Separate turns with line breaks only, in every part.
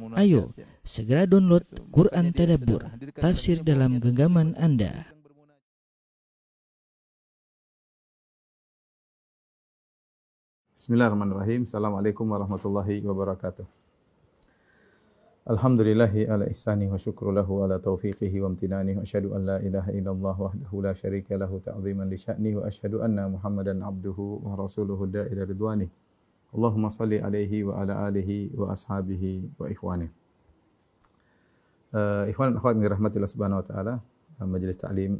Ayo, segera download Quran Tadabbur, tafsir dalam genggaman Anda.
Bismillahirrahmanirrahim. Assalamualaikum warahmatullahi wabarakatuh. Alhamdulillahi ala ihsani wa syukru lahu ala taufiqihi wa amtinani wa asyhadu an la ilaha illallah wahdahu la syarika lahu ta'ziman li sya'ni wa asyhadu anna Muhammadan abduhu wa rasuluhu da'ila ridwani. Allahumma salli alaihi wa ala alihi wa ashabihi wa ikhwani. Uh, ikhwan dan akhwat yang dirahmati Allah Subhanahu wa taala, uh, majelis taklim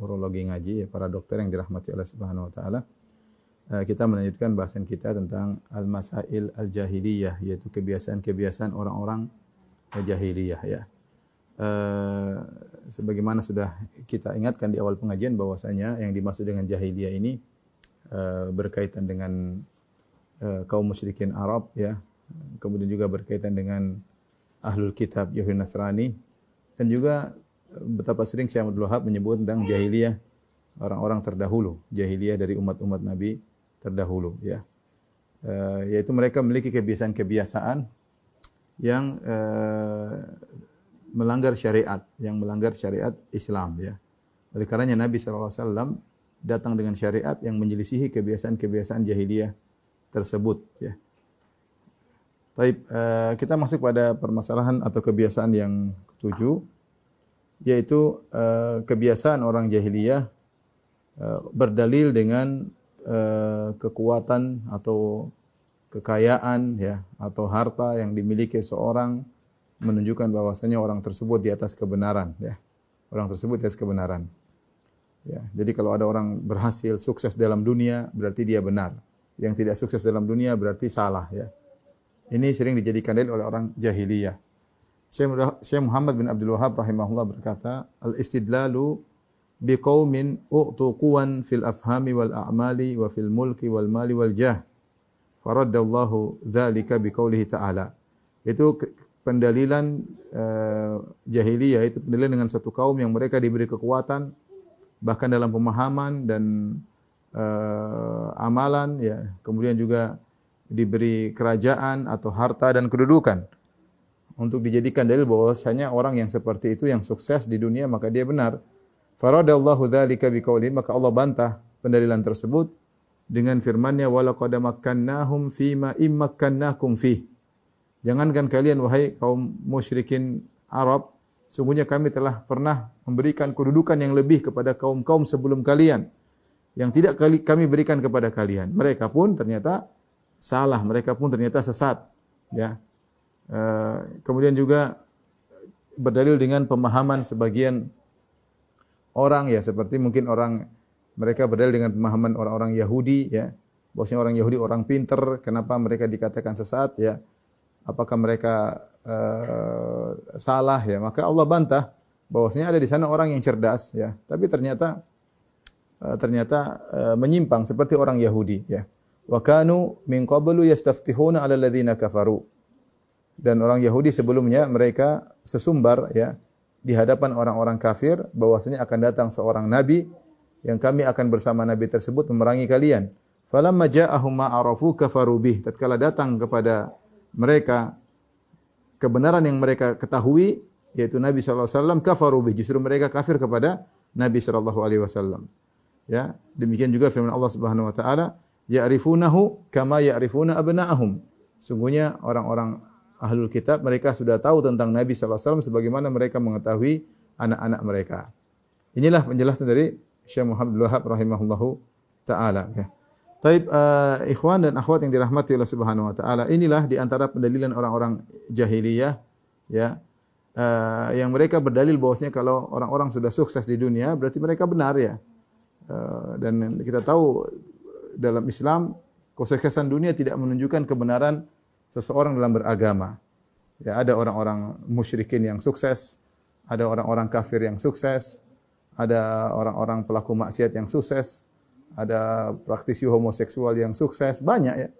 urologi ngaji ya, para dokter yang dirahmati Allah Subhanahu wa taala. Uh, kita melanjutkan bahasan kita tentang al-masail al-jahiliyah yaitu kebiasaan-kebiasaan orang-orang jahiliyah ya. Uh, sebagaimana sudah kita ingatkan di awal pengajian bahwasanya yang dimaksud dengan jahiliyah ini uh, berkaitan dengan uh, kaum musyrikin Arab ya. Kemudian juga berkaitan dengan ahlul kitab Yahudi Nasrani dan juga betapa sering Syekh Abdul Wahab menyebut tentang jahiliyah orang-orang terdahulu, jahiliyah dari umat-umat Nabi terdahulu ya. Uh, yaitu mereka memiliki kebiasaan-kebiasaan yang uh, melanggar syariat, yang melanggar syariat Islam ya. Oleh karenanya Nabi SAW datang dengan syariat yang menyelisihi kebiasaan-kebiasaan jahiliyah tersebut ya. Taib, uh, kita masuk pada permasalahan atau kebiasaan yang ketujuh, yaitu uh, kebiasaan orang jahiliyah uh, berdalil dengan uh, kekuatan atau kekayaan ya atau harta yang dimiliki seorang menunjukkan bahwasanya orang tersebut di atas kebenaran ya. Orang tersebut di atas kebenaran. Ya, jadi kalau ada orang berhasil sukses dalam dunia berarti dia benar. Yang tidak sukses dalam dunia berarti salah ya. Ini sering dijadikan dalil oleh orang jahiliyah. Syekh Muhammad bin Abdul Wahab rahimahullah berkata, "Al-istidlalu biqaumin u'tu quwan fil afhami wal a'mali wa fil mulki wal mali wal jah." Faraddallahu dzalika biqaulihi ta'ala. Itu pendalilan uh, jahiliyah itu pendalilan dengan satu kaum yang mereka diberi kekuatan bahkan dalam pemahaman dan uh, amalan ya. Kemudian juga diberi kerajaan atau harta dan kedudukan untuk dijadikan dalil bahwasanya orang yang seperti itu yang sukses di dunia maka dia benar. Faradallahu dzalika biqaulin maka Allah bantah pendalilan tersebut dengan firman-Nya walaqad makkannahum fima immakkannakum fi. Jangankan kalian wahai kaum musyrikin Arab, sungguhnya kami telah pernah memberikan kedudukan yang lebih kepada kaum-kaum sebelum kalian yang tidak kami berikan kepada kalian. Mereka pun ternyata salah, mereka pun ternyata sesat. Ya. Uh, kemudian juga berdalil dengan pemahaman sebagian orang ya seperti mungkin orang mereka berdalil dengan pemahaman orang-orang Yahudi ya bahwasanya orang Yahudi orang pinter kenapa mereka dikatakan sesat ya apakah mereka uh, salah ya maka Allah bantah bahwasanya ada di sana orang yang cerdas ya tapi ternyata ternyata uh, menyimpang seperti orang Yahudi ya Wa kanu min qablu yastaftihuna 'ala alladziina kafaru. Dan orang Yahudi sebelumnya mereka sesumbar ya di hadapan orang-orang kafir bahwasanya akan datang seorang nabi yang kami akan bersama nabi tersebut memerangi kalian. Falamma ja'ahum ma arafu kafaru bih. Tatkala datang kepada mereka kebenaran yang mereka ketahui yaitu Nabi sallallahu alaihi wasallam kafaru bih. Justru mereka kafir kepada Nabi sallallahu alaihi wasallam. Ya, demikian juga firman Allah Subhanahu wa taala, ya'rifunahu kama ya'rifuna abna'ahum. Sungguhnya orang-orang ahlul kitab mereka sudah tahu tentang Nabi sallallahu alaihi wasallam sebagaimana mereka mengetahui anak-anak mereka. Inilah penjelasan dari Syekh Muhammad Wahab rahimahullahu taala ya. Taib uh, ikhwan dan akhwat yang dirahmati Allah Subhanahu wa taala, inilah di antara pendalilan orang-orang jahiliyah ya. Uh, yang mereka berdalil bahwasanya kalau orang-orang sudah sukses di dunia berarti mereka benar ya. Uh, dan kita tahu dalam Islam kesuksesan dunia tidak menunjukkan kebenaran seseorang dalam beragama. Ya, ada orang-orang musyrikin yang sukses, ada orang-orang kafir yang sukses, ada orang-orang pelaku maksiat yang sukses, ada praktisi homoseksual yang sukses, banyak ya.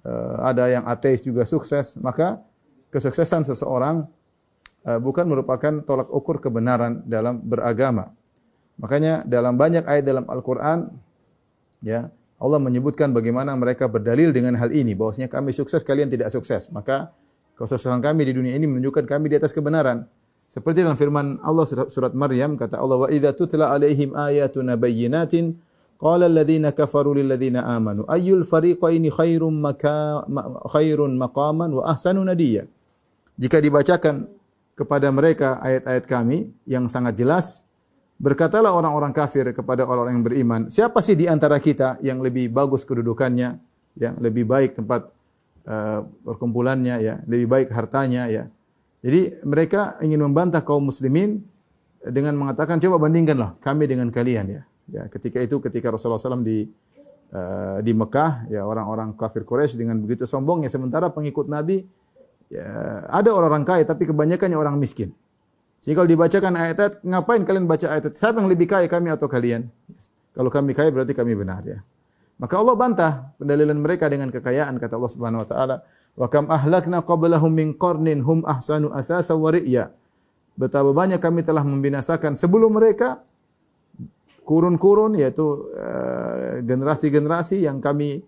Uh, ada yang ateis juga sukses, maka kesuksesan seseorang uh, bukan merupakan tolak ukur kebenaran dalam beragama. Makanya dalam banyak ayat dalam Al-Qur'an ya, Allah menyebutkan bagaimana mereka berdalil dengan hal ini bahwasanya kami sukses kalian tidak sukses. Maka Kesuksesan kami di dunia ini menunjukkan kami di atas kebenaran. Seperti dalam firman Allah surat Maryam kata Allah wa idza tutla alaihim ayatuna bayyinatin qala alladziina kafaru lil ladziina amanu ayyul fariqaini khairum maka khairun maqaman wa ahsanu nadiya. Jika dibacakan kepada mereka ayat-ayat kami yang sangat jelas berkatalah orang-orang kafir kepada orang-orang yang beriman siapa sih di antara kita yang lebih bagus kedudukannya yang lebih baik tempat uh, ya lebih baik hartanya ya jadi mereka ingin membantah kaum muslimin dengan mengatakan coba bandingkanlah kami dengan kalian ya. Ya, ketika itu ketika Rasulullah SAW di uh, di Mekah ya orang-orang kafir Quraisy dengan begitu sombongnya sementara pengikut Nabi ya, ada orang-orang kaya tapi kebanyakannya orang miskin. Sehingga kalau dibacakan ayat-ayat, ngapain kalian baca ayat-ayat? Siapa yang lebih kaya kami atau kalian? Kalau kami kaya berarti kami benar ya. Maka Allah bantah pendalilan mereka dengan kekayaan kata Allah Subhanahu wa taala, "Wa kam ahlakna qablahum min qarnin hum ahsanu asasa wa ri'ya." Betapa banyak kami telah membinasakan sebelum mereka kurun-kurun yaitu uh, generasi-generasi yang kami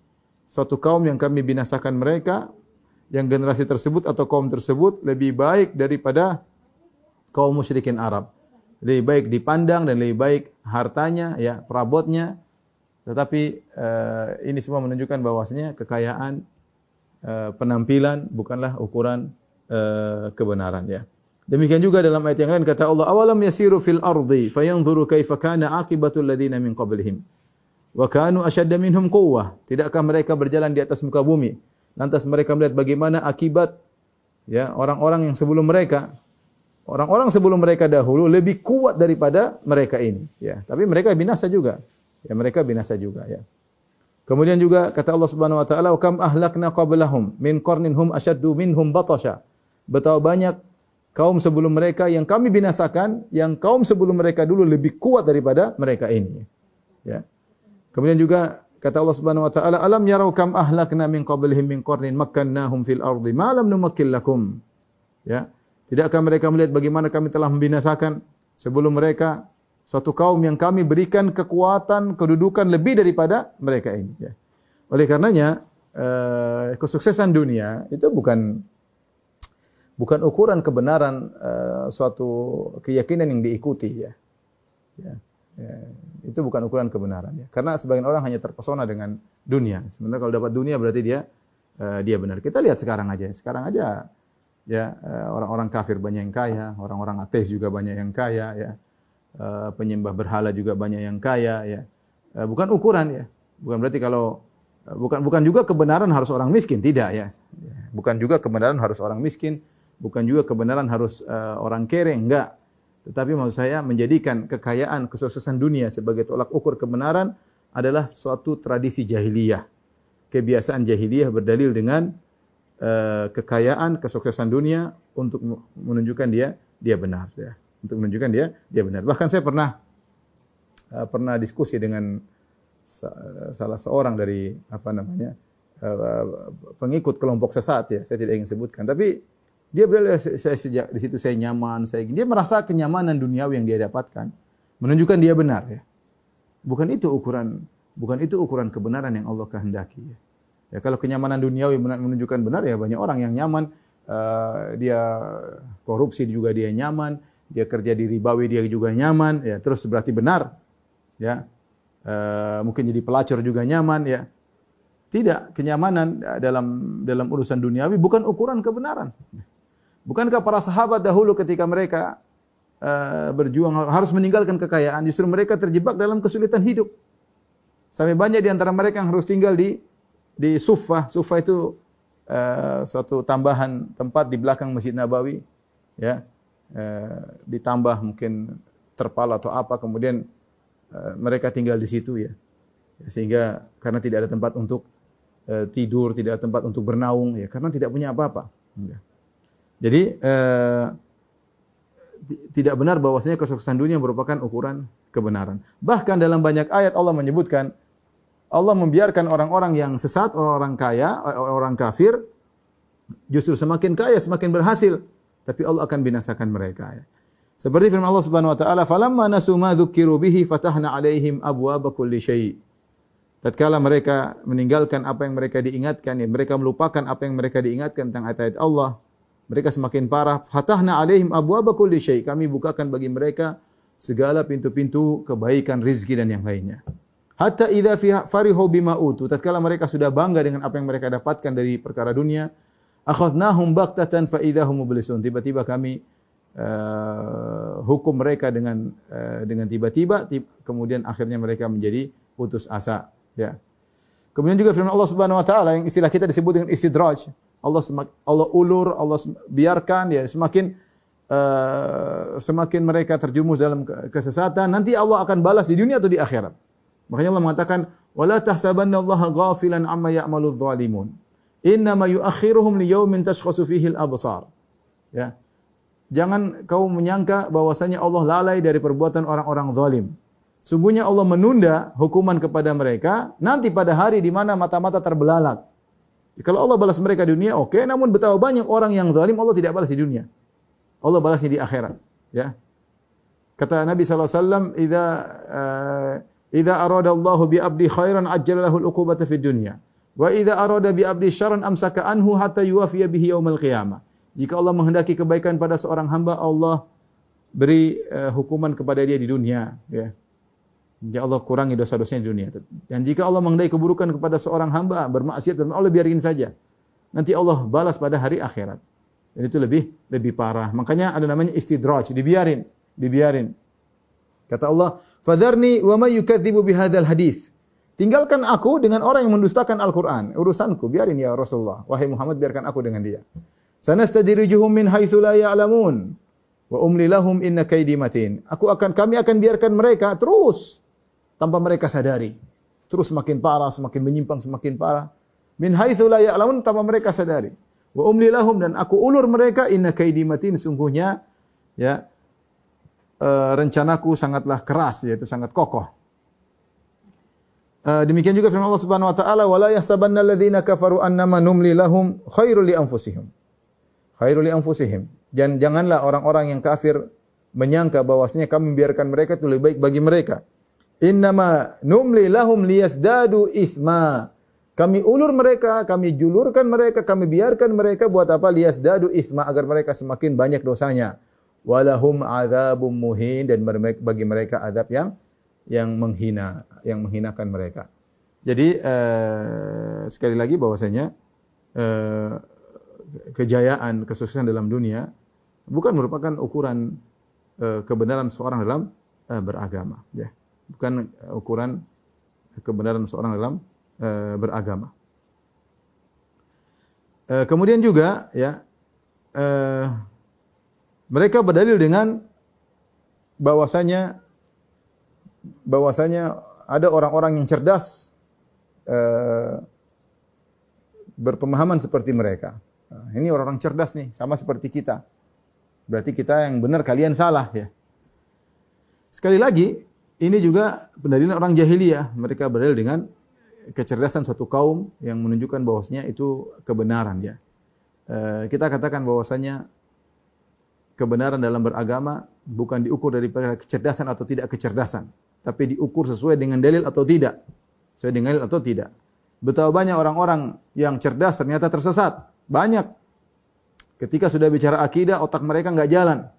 suatu kaum yang kami binasakan mereka yang generasi tersebut atau kaum tersebut lebih baik daripada kaum musyrikin Arab. Lebih baik dipandang dan lebih baik hartanya ya perabotnya tetapi uh, ini semua menunjukkan bahwasanya kekayaan uh, penampilan bukanlah ukuran uh, kebenaran ya. Demikian juga dalam ayat yang lain kata Allah, "Awalam yasiru fil ardi fayanzuru kaifa kana aqibatul ladina min qablihim wa kanu ashadda minhum quwwah." Tidakkah mereka berjalan di atas muka bumi lantas mereka melihat bagaimana akibat ya orang-orang yang sebelum mereka Orang-orang sebelum mereka dahulu lebih kuat daripada mereka ini, ya. Tapi mereka binasa juga ya mereka binasa juga ya. Kemudian juga kata Allah Subhanahu wa taala, "Wa kam ahlakna qablahum min qarnin hum ashaddu minhum batasha." Betapa banyak kaum sebelum mereka yang kami binasakan, yang kaum sebelum mereka dulu lebih kuat daripada mereka ini. Ya. Kemudian juga kata Allah Subhanahu wa taala, "Alam yarau kam ahlakna min qablihim min qarnin makkannahum fil ardi ma lam lakum." Ya. Tidakkah mereka melihat bagaimana kami telah membinasakan sebelum mereka Suatu kaum yang kami berikan kekuatan, kedudukan lebih daripada mereka ini. Ya. Oleh karenanya, eh, kesuksesan dunia itu bukan bukan ukuran kebenaran uh, suatu keyakinan yang diikuti ya. ya. Ya, itu bukan ukuran kebenaran ya. Karena sebagian orang hanya terpesona dengan dunia. Sementara kalau dapat dunia berarti dia uh, dia benar. Kita lihat sekarang aja. Sekarang aja ya orang-orang uh, kafir banyak yang kaya, orang-orang ateis juga banyak yang kaya ya. Eh, penyembah berhala juga banyak yang kaya ya. Eh, bukan ukuran ya. Bukan berarti kalau eh, bukan bukan juga kebenaran harus orang miskin, tidak ya. Bukan juga kebenaran harus orang miskin, bukan juga kebenaran harus uh, orang kere, enggak. Tetapi maksud saya menjadikan kekayaan, kesuksesan dunia sebagai tolak ukur kebenaran adalah suatu tradisi jahiliyah. Kebiasaan jahiliyah berdalil dengan uh, kekayaan, kesuksesan dunia untuk menunjukkan dia dia benar ya untuk menunjukkan dia dia benar. Bahkan saya pernah uh, pernah diskusi dengan sa salah seorang dari apa namanya uh, pengikut kelompok sesat ya, saya tidak ingin sebutkan, tapi dia berada saya sejak di situ saya nyaman, saya dia merasa kenyamanan duniawi yang dia dapatkan menunjukkan dia benar ya. Bukan itu ukuran bukan itu ukuran kebenaran yang Allah kehendaki ya. Ya kalau kenyamanan duniawi menunjukkan benar ya banyak orang yang nyaman. Uh, dia korupsi juga dia nyaman, dia kerja di ribawi dia juga nyaman, ya terus berarti benar, ya. E, mungkin jadi pelacur juga nyaman, ya. Tidak kenyamanan dalam dalam urusan duniawi bukan ukuran kebenaran. Bukankah para sahabat dahulu ketika mereka e, berjuang harus meninggalkan kekayaan, justru mereka terjebak dalam kesulitan hidup. Sampai banyak di antara mereka yang harus tinggal di di Sufa. Sufa itu uh, suatu tambahan tempat di belakang Masjid Nabawi, ya Eh, ditambah mungkin terpal atau apa kemudian eh, mereka tinggal di situ ya. Sehingga karena tidak ada tempat untuk eh, tidur, tidak ada tempat untuk bernaung ya karena tidak punya apa-apa. Ya. Jadi tidak benar bahwasanya kesuksesan dunia merupakan ukuran kebenaran. Bahkan dalam banyak ayat Allah menyebutkan Allah membiarkan orang-orang yang sesat, orang-orang kaya, orang kafir justru semakin kaya, semakin berhasil tapi Allah akan binasakan mereka ya. Seperti firman Allah Subhanahu wa taala, "Falamma nasu ma bihi fatahna 'alaihim abwaaba kulli syai'." Tatkala mereka meninggalkan apa yang mereka diingatkan, ya, mereka melupakan apa yang mereka diingatkan tentang ayat-ayat Allah, Mereka semakin parah. Fatahna alaihim abwaaba kulli syai. Kami bukakan bagi mereka segala pintu-pintu kebaikan, rizki dan yang lainnya. Hatta idza farihu bima utu. Tatkala mereka sudah bangga dengan apa yang mereka dapatkan dari perkara dunia, akhadnahum baktatan fa idahum mublisun. Tiba-tiba kami uh, hukum mereka dengan uh, dengan tiba-tiba kemudian akhirnya mereka menjadi putus asa, ya. Kemudian juga firman Allah Subhanahu wa taala yang istilah kita disebut dengan istidraj. Allah semak, Allah ulur, Allah biarkan ya semakin uh, semakin mereka terjumus dalam kesesatan, nanti Allah akan balas di dunia atau di akhirat. Makanya Allah mengatakan, "Wala tahsabanna Allah ghafilan amma ya'malu dhalimun. Innama yuakhiruhum liyaumin tashkhasu fihi al-absar." Ya. Jangan kau menyangka bahwasanya Allah lalai dari perbuatan orang-orang zalim. Sungguhnya Allah menunda hukuman kepada mereka nanti pada hari di mana mata-mata terbelalak. Kalau Allah balas mereka di dunia, oke. Okay. Namun betapa banyak orang yang zalim Allah tidak balas di dunia. Allah balasnya di akhirat. Ya. Kata Nabi SAW, Ida, uh, Ida arada Allah bi abdi khairan ajjala lahu al-uqubata fid dunya. Wa idza arada bi abdi syarran amsaka anhu hatta yuwafiya bihi yaumil qiyamah. Jika Allah menghendaki kebaikan pada seorang hamba, Allah beri uh, hukuman kepada dia di dunia, ya. Ya Allah kurangi dosa-dosanya di dunia. Dan jika Allah menghendaki keburukan kepada seorang hamba bermaksiat, Allah biarin saja. Nanti Allah balas pada hari akhirat. Dan itu lebih lebih parah. Makanya ada namanya istidraj, dibiarin, dibiarin. Kata Allah, "Fadharni wa may yukadzibu bihadzal hadis." Tinggalkan aku dengan orang yang mendustakan Al-Qur'an. Urusanku biarin ya Rasulullah. Wahai Muhammad biarkan aku dengan dia. Sanastadrijuhum min haitsu la ya'lamun wa umli lahum inna kaidi matin. Aku akan kami akan biarkan mereka terus tanpa mereka sadari. Terus semakin parah, semakin menyimpang, semakin parah. Min haitsu la ya'lamun tanpa mereka sadari. Wa umli lahum dan aku ulur mereka inna kaidi matin sungguhnya ya uh, rencanaku sangatlah keras yaitu sangat kokoh. Uh, demikian juga firman Allah Subhanahu wa taala wala yahsabanna alladziina kafaru annama numli lahum khairul li anfusihim. Khairul li anfusihim. Dan janganlah orang-orang yang kafir menyangka bahwasanya kami membiarkan mereka itu lebih baik bagi mereka. Innama numli lahum liyazdadu isma. Kami ulur mereka, kami julurkan mereka, kami biarkan mereka buat apa? Liyazdadu isma agar mereka semakin banyak dosanya. Walahum adzabum muhin dan bagi mereka adab yang yang menghina, yang menghinakan mereka. Jadi uh, sekali lagi bahwasanya uh, kejayaan, kesuksesan dalam dunia bukan merupakan ukuran uh, kebenaran seorang dalam uh, beragama, ya bukan ukuran kebenaran seorang dalam e, beragama. E, kemudian juga ya e, mereka berdalil dengan bahwasanya bahwasanya ada orang-orang yang cerdas e, berpemahaman seperti mereka. Nah, ini orang-orang cerdas nih, sama seperti kita. Berarti kita yang benar, kalian salah ya. Sekali lagi, ini juga pendalilan orang jahiliyah. Mereka berdalil dengan kecerdasan suatu kaum yang menunjukkan bahwasanya itu kebenaran ya. E, kita katakan bahwasanya kebenaran dalam beragama bukan diukur dari kecerdasan atau tidak kecerdasan, tapi diukur sesuai dengan dalil atau tidak. Sesuai dengan dalil atau tidak. Betapa banyak orang-orang yang cerdas ternyata tersesat. Banyak. Ketika sudah bicara akidah, otak mereka nggak jalan.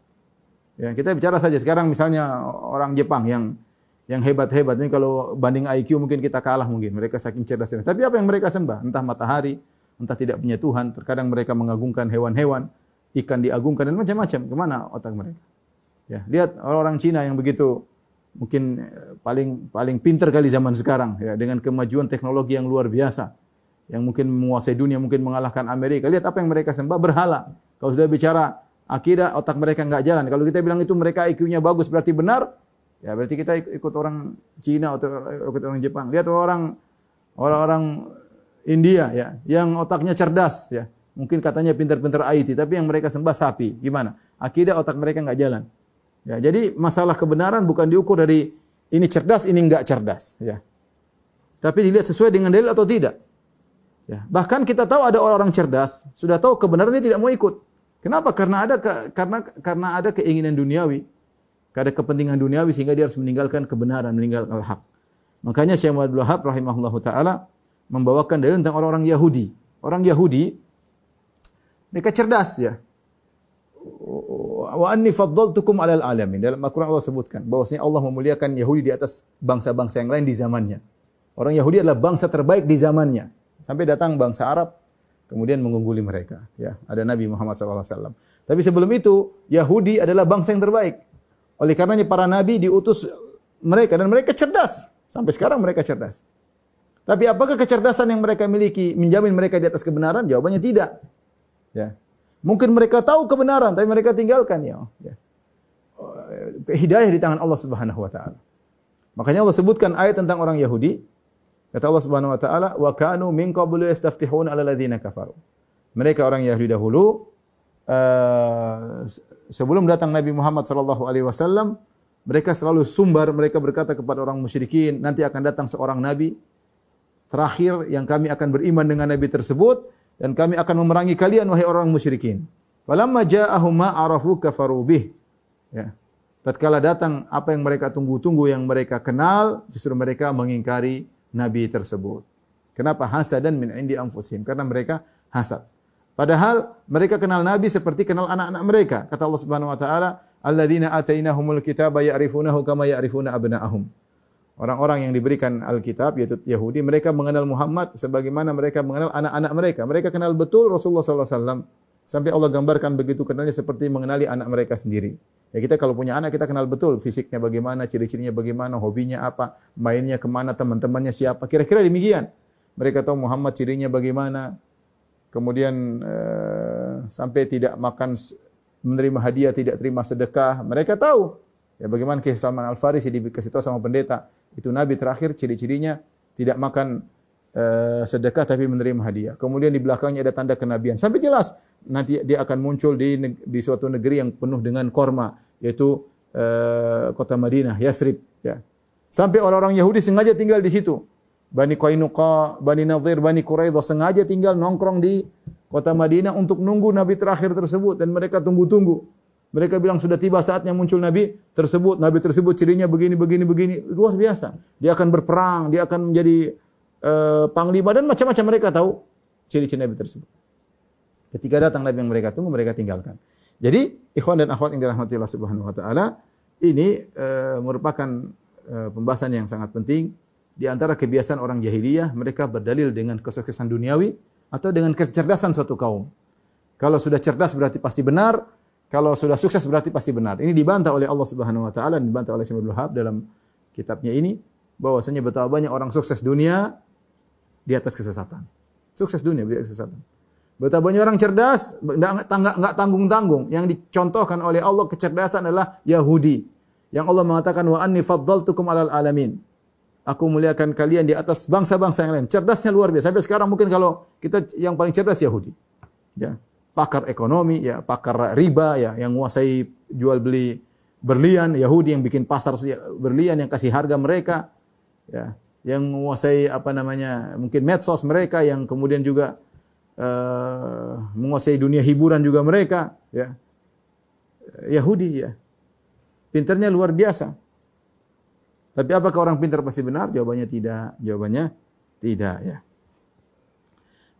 Ya, kita bicara saja sekarang misalnya orang Jepang yang yang hebat-hebat. Ini kalau banding IQ mungkin kita kalah mungkin. Mereka saking cerdasnya. Tapi apa yang mereka sembah? Entah matahari, entah tidak punya Tuhan. Terkadang mereka mengagungkan hewan-hewan, ikan diagungkan dan macam-macam. Ke mana otak mereka? Ya, lihat orang-orang Cina yang begitu mungkin eh, paling paling pinter kali zaman sekarang ya dengan kemajuan teknologi yang luar biasa yang mungkin menguasai dunia mungkin mengalahkan Amerika lihat apa yang mereka sembah berhala kalau sudah bicara akidah otak mereka nggak jalan kalau kita bilang itu mereka IQ-nya bagus berarti benar Ya berarti kita ikut orang Cina atau ikut orang Jepang. Lihat orang orang-orang India ya, yang otaknya cerdas ya. Mungkin katanya pintar-pintar IT, tapi yang mereka sembah sapi. Gimana? Akidah otak mereka nggak jalan. Ya, jadi masalah kebenaran bukan diukur dari ini cerdas, ini enggak cerdas, ya. Tapi dilihat sesuai dengan dalil atau tidak. Ya, bahkan kita tahu ada orang-orang cerdas, sudah tahu kebenaran dia tidak mau ikut. Kenapa? Karena ada ke, karena karena ada keinginan duniawi ada kepentingan duniawi sehingga dia harus meninggalkan kebenaran, meninggalkan al-haq. Makanya Syekh Muhammad Wahab rahimahullahu taala membawakan dalil tentang orang-orang Yahudi. Orang Yahudi mereka cerdas ya. wa anni faddaltukum alal alamin. Dalam Al-Qur'an Allah sebutkan bahwasanya Allah memuliakan Yahudi di atas bangsa-bangsa yang lain di zamannya. Orang Yahudi adalah bangsa terbaik di zamannya. Sampai datang bangsa Arab kemudian mengungguli mereka. Ya, ada Nabi Muhammad SAW. Tapi sebelum itu Yahudi adalah bangsa yang terbaik. Oleh karenanya para nabi diutus mereka dan mereka cerdas. Sampai sekarang mereka cerdas. Tapi apakah kecerdasan yang mereka miliki menjamin mereka di atas kebenaran? Jawabannya tidak. Ya. Mungkin mereka tahu kebenaran tapi mereka tinggalkan ya. ya. Hidayah di tangan Allah Subhanahu wa taala. Makanya Allah sebutkan ayat tentang orang Yahudi. Kata Allah Subhanahu wa taala, "Wa kanu min qablu yastaftihuna 'ala alladziina kafaru." Mereka orang Yahudi dahulu uh, sebelum datang Nabi Muhammad sallallahu alaihi wasallam, mereka selalu sumbar, mereka berkata kepada orang musyrikin, nanti akan datang seorang nabi terakhir yang kami akan beriman dengan nabi tersebut dan kami akan memerangi kalian wahai orang musyrikin. Falamma ja'ahum ma arafu kafaru bih. Ya. Tatkala datang apa yang mereka tunggu-tunggu yang mereka kenal, justru mereka mengingkari nabi tersebut. Kenapa? Hasadan min indi anfusihim. Karena mereka hasad. Padahal mereka kenal nabi seperti kenal anak-anak mereka. Kata Allah Subhanahu wa taala, "Alladzina atainahumul kitaba ya'rifunahu kama ya'rifuna abna'ahum." Orang-orang yang diberikan Alkitab yaitu Yahudi, mereka mengenal Muhammad sebagaimana mereka mengenal anak-anak mereka. Mereka kenal betul Rasulullah sallallahu alaihi wasallam. Sampai Allah gambarkan begitu kenalnya seperti mengenali anak mereka sendiri. Ya kita kalau punya anak kita kenal betul fisiknya bagaimana, ciri-cirinya bagaimana, hobinya apa, mainnya ke mana, teman-temannya siapa. Kira-kira demikian. Mereka tahu Muhammad cirinya bagaimana. Kemudian uh, sampai tidak makan menerima hadiah, tidak terima sedekah. Mereka tahu. Ya bagaimana kisah Salman Al-Farisi dikasih tahu sama pendeta, itu nabi terakhir ciri-cirinya tidak makan uh, sedekah tapi menerima hadiah. Kemudian di belakangnya ada tanda kenabian. Sampai jelas nanti dia akan muncul di di suatu negeri yang penuh dengan korma yaitu uh, kota Madinah, Yathrib ya. Sampai orang-orang Yahudi sengaja tinggal di situ. Bani Qainuqa, Bani Nadir, Bani Quraidah sengaja tinggal nongkrong di kota Madinah untuk nunggu nabi terakhir tersebut dan mereka tunggu-tunggu. Mereka bilang sudah tiba saatnya muncul nabi tersebut. Nabi tersebut cirinya begini begini begini luar biasa. Dia akan berperang, dia akan menjadi uh, panglima dan macam-macam mereka tahu ciri-ciri nabi tersebut. Ketika datang nabi yang mereka tunggu, mereka tinggalkan. Jadi, ikhwan dan akhwat yang dirahmati Allah Subhanahu wa taala, ini uh, merupakan uh, pembahasan yang sangat penting di antara kebiasaan orang jahiliyah, mereka berdalil dengan kesuksesan duniawi atau dengan kecerdasan suatu kaum. Kalau sudah cerdas berarti pasti benar, kalau sudah sukses berarti pasti benar. Ini dibantah oleh Allah Subhanahu wa taala dan dibantah oleh Syekh Wahab dalam kitabnya ini bahwasanya betapa banyak orang sukses dunia di atas kesesatan. Sukses dunia di atas kesesatan. Betapa banyak orang cerdas enggak tanggung-tanggung. Yang dicontohkan oleh Allah kecerdasan adalah Yahudi. Yang Allah mengatakan wa anni faddaltukum alal alamin. Aku muliakan kalian di atas bangsa-bangsa yang lain. Cerdasnya luar biasa. Sampai sekarang mungkin kalau kita yang paling cerdas Yahudi. Ya pakar ekonomi, ya pakar riba, ya yang menguasai jual beli berlian, Yahudi yang bikin pasar berlian yang kasih harga mereka, ya yang menguasai apa namanya mungkin medsos mereka yang kemudian juga uh, menguasai dunia hiburan juga mereka, ya Yahudi ya pinternya luar biasa. Tapi apakah orang pintar pasti benar? Jawabannya tidak. Jawabannya tidak ya.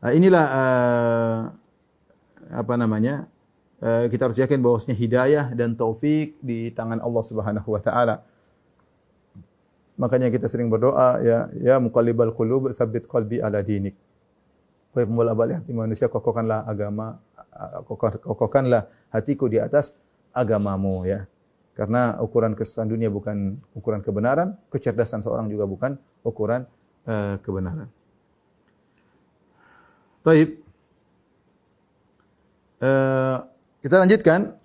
Nah, inilah uh, apa namanya? Uh, kita harus yakin bahwasanya hidayah dan taufik di tangan Allah Subhanahu wa taala. Makanya kita sering berdoa ya ya muqallibal qulub tsabbit qalbi ala dinik. Wahai pembola balik hati manusia kokohkanlah agama kokohkanlah hatiku di atas agamamu ya. Karena ukuran kesesatan dunia bukan ukuran kebenaran, kecerdasan seorang juga bukan ukuran uh, kebenaran. Taib. Eh, kita lanjutkan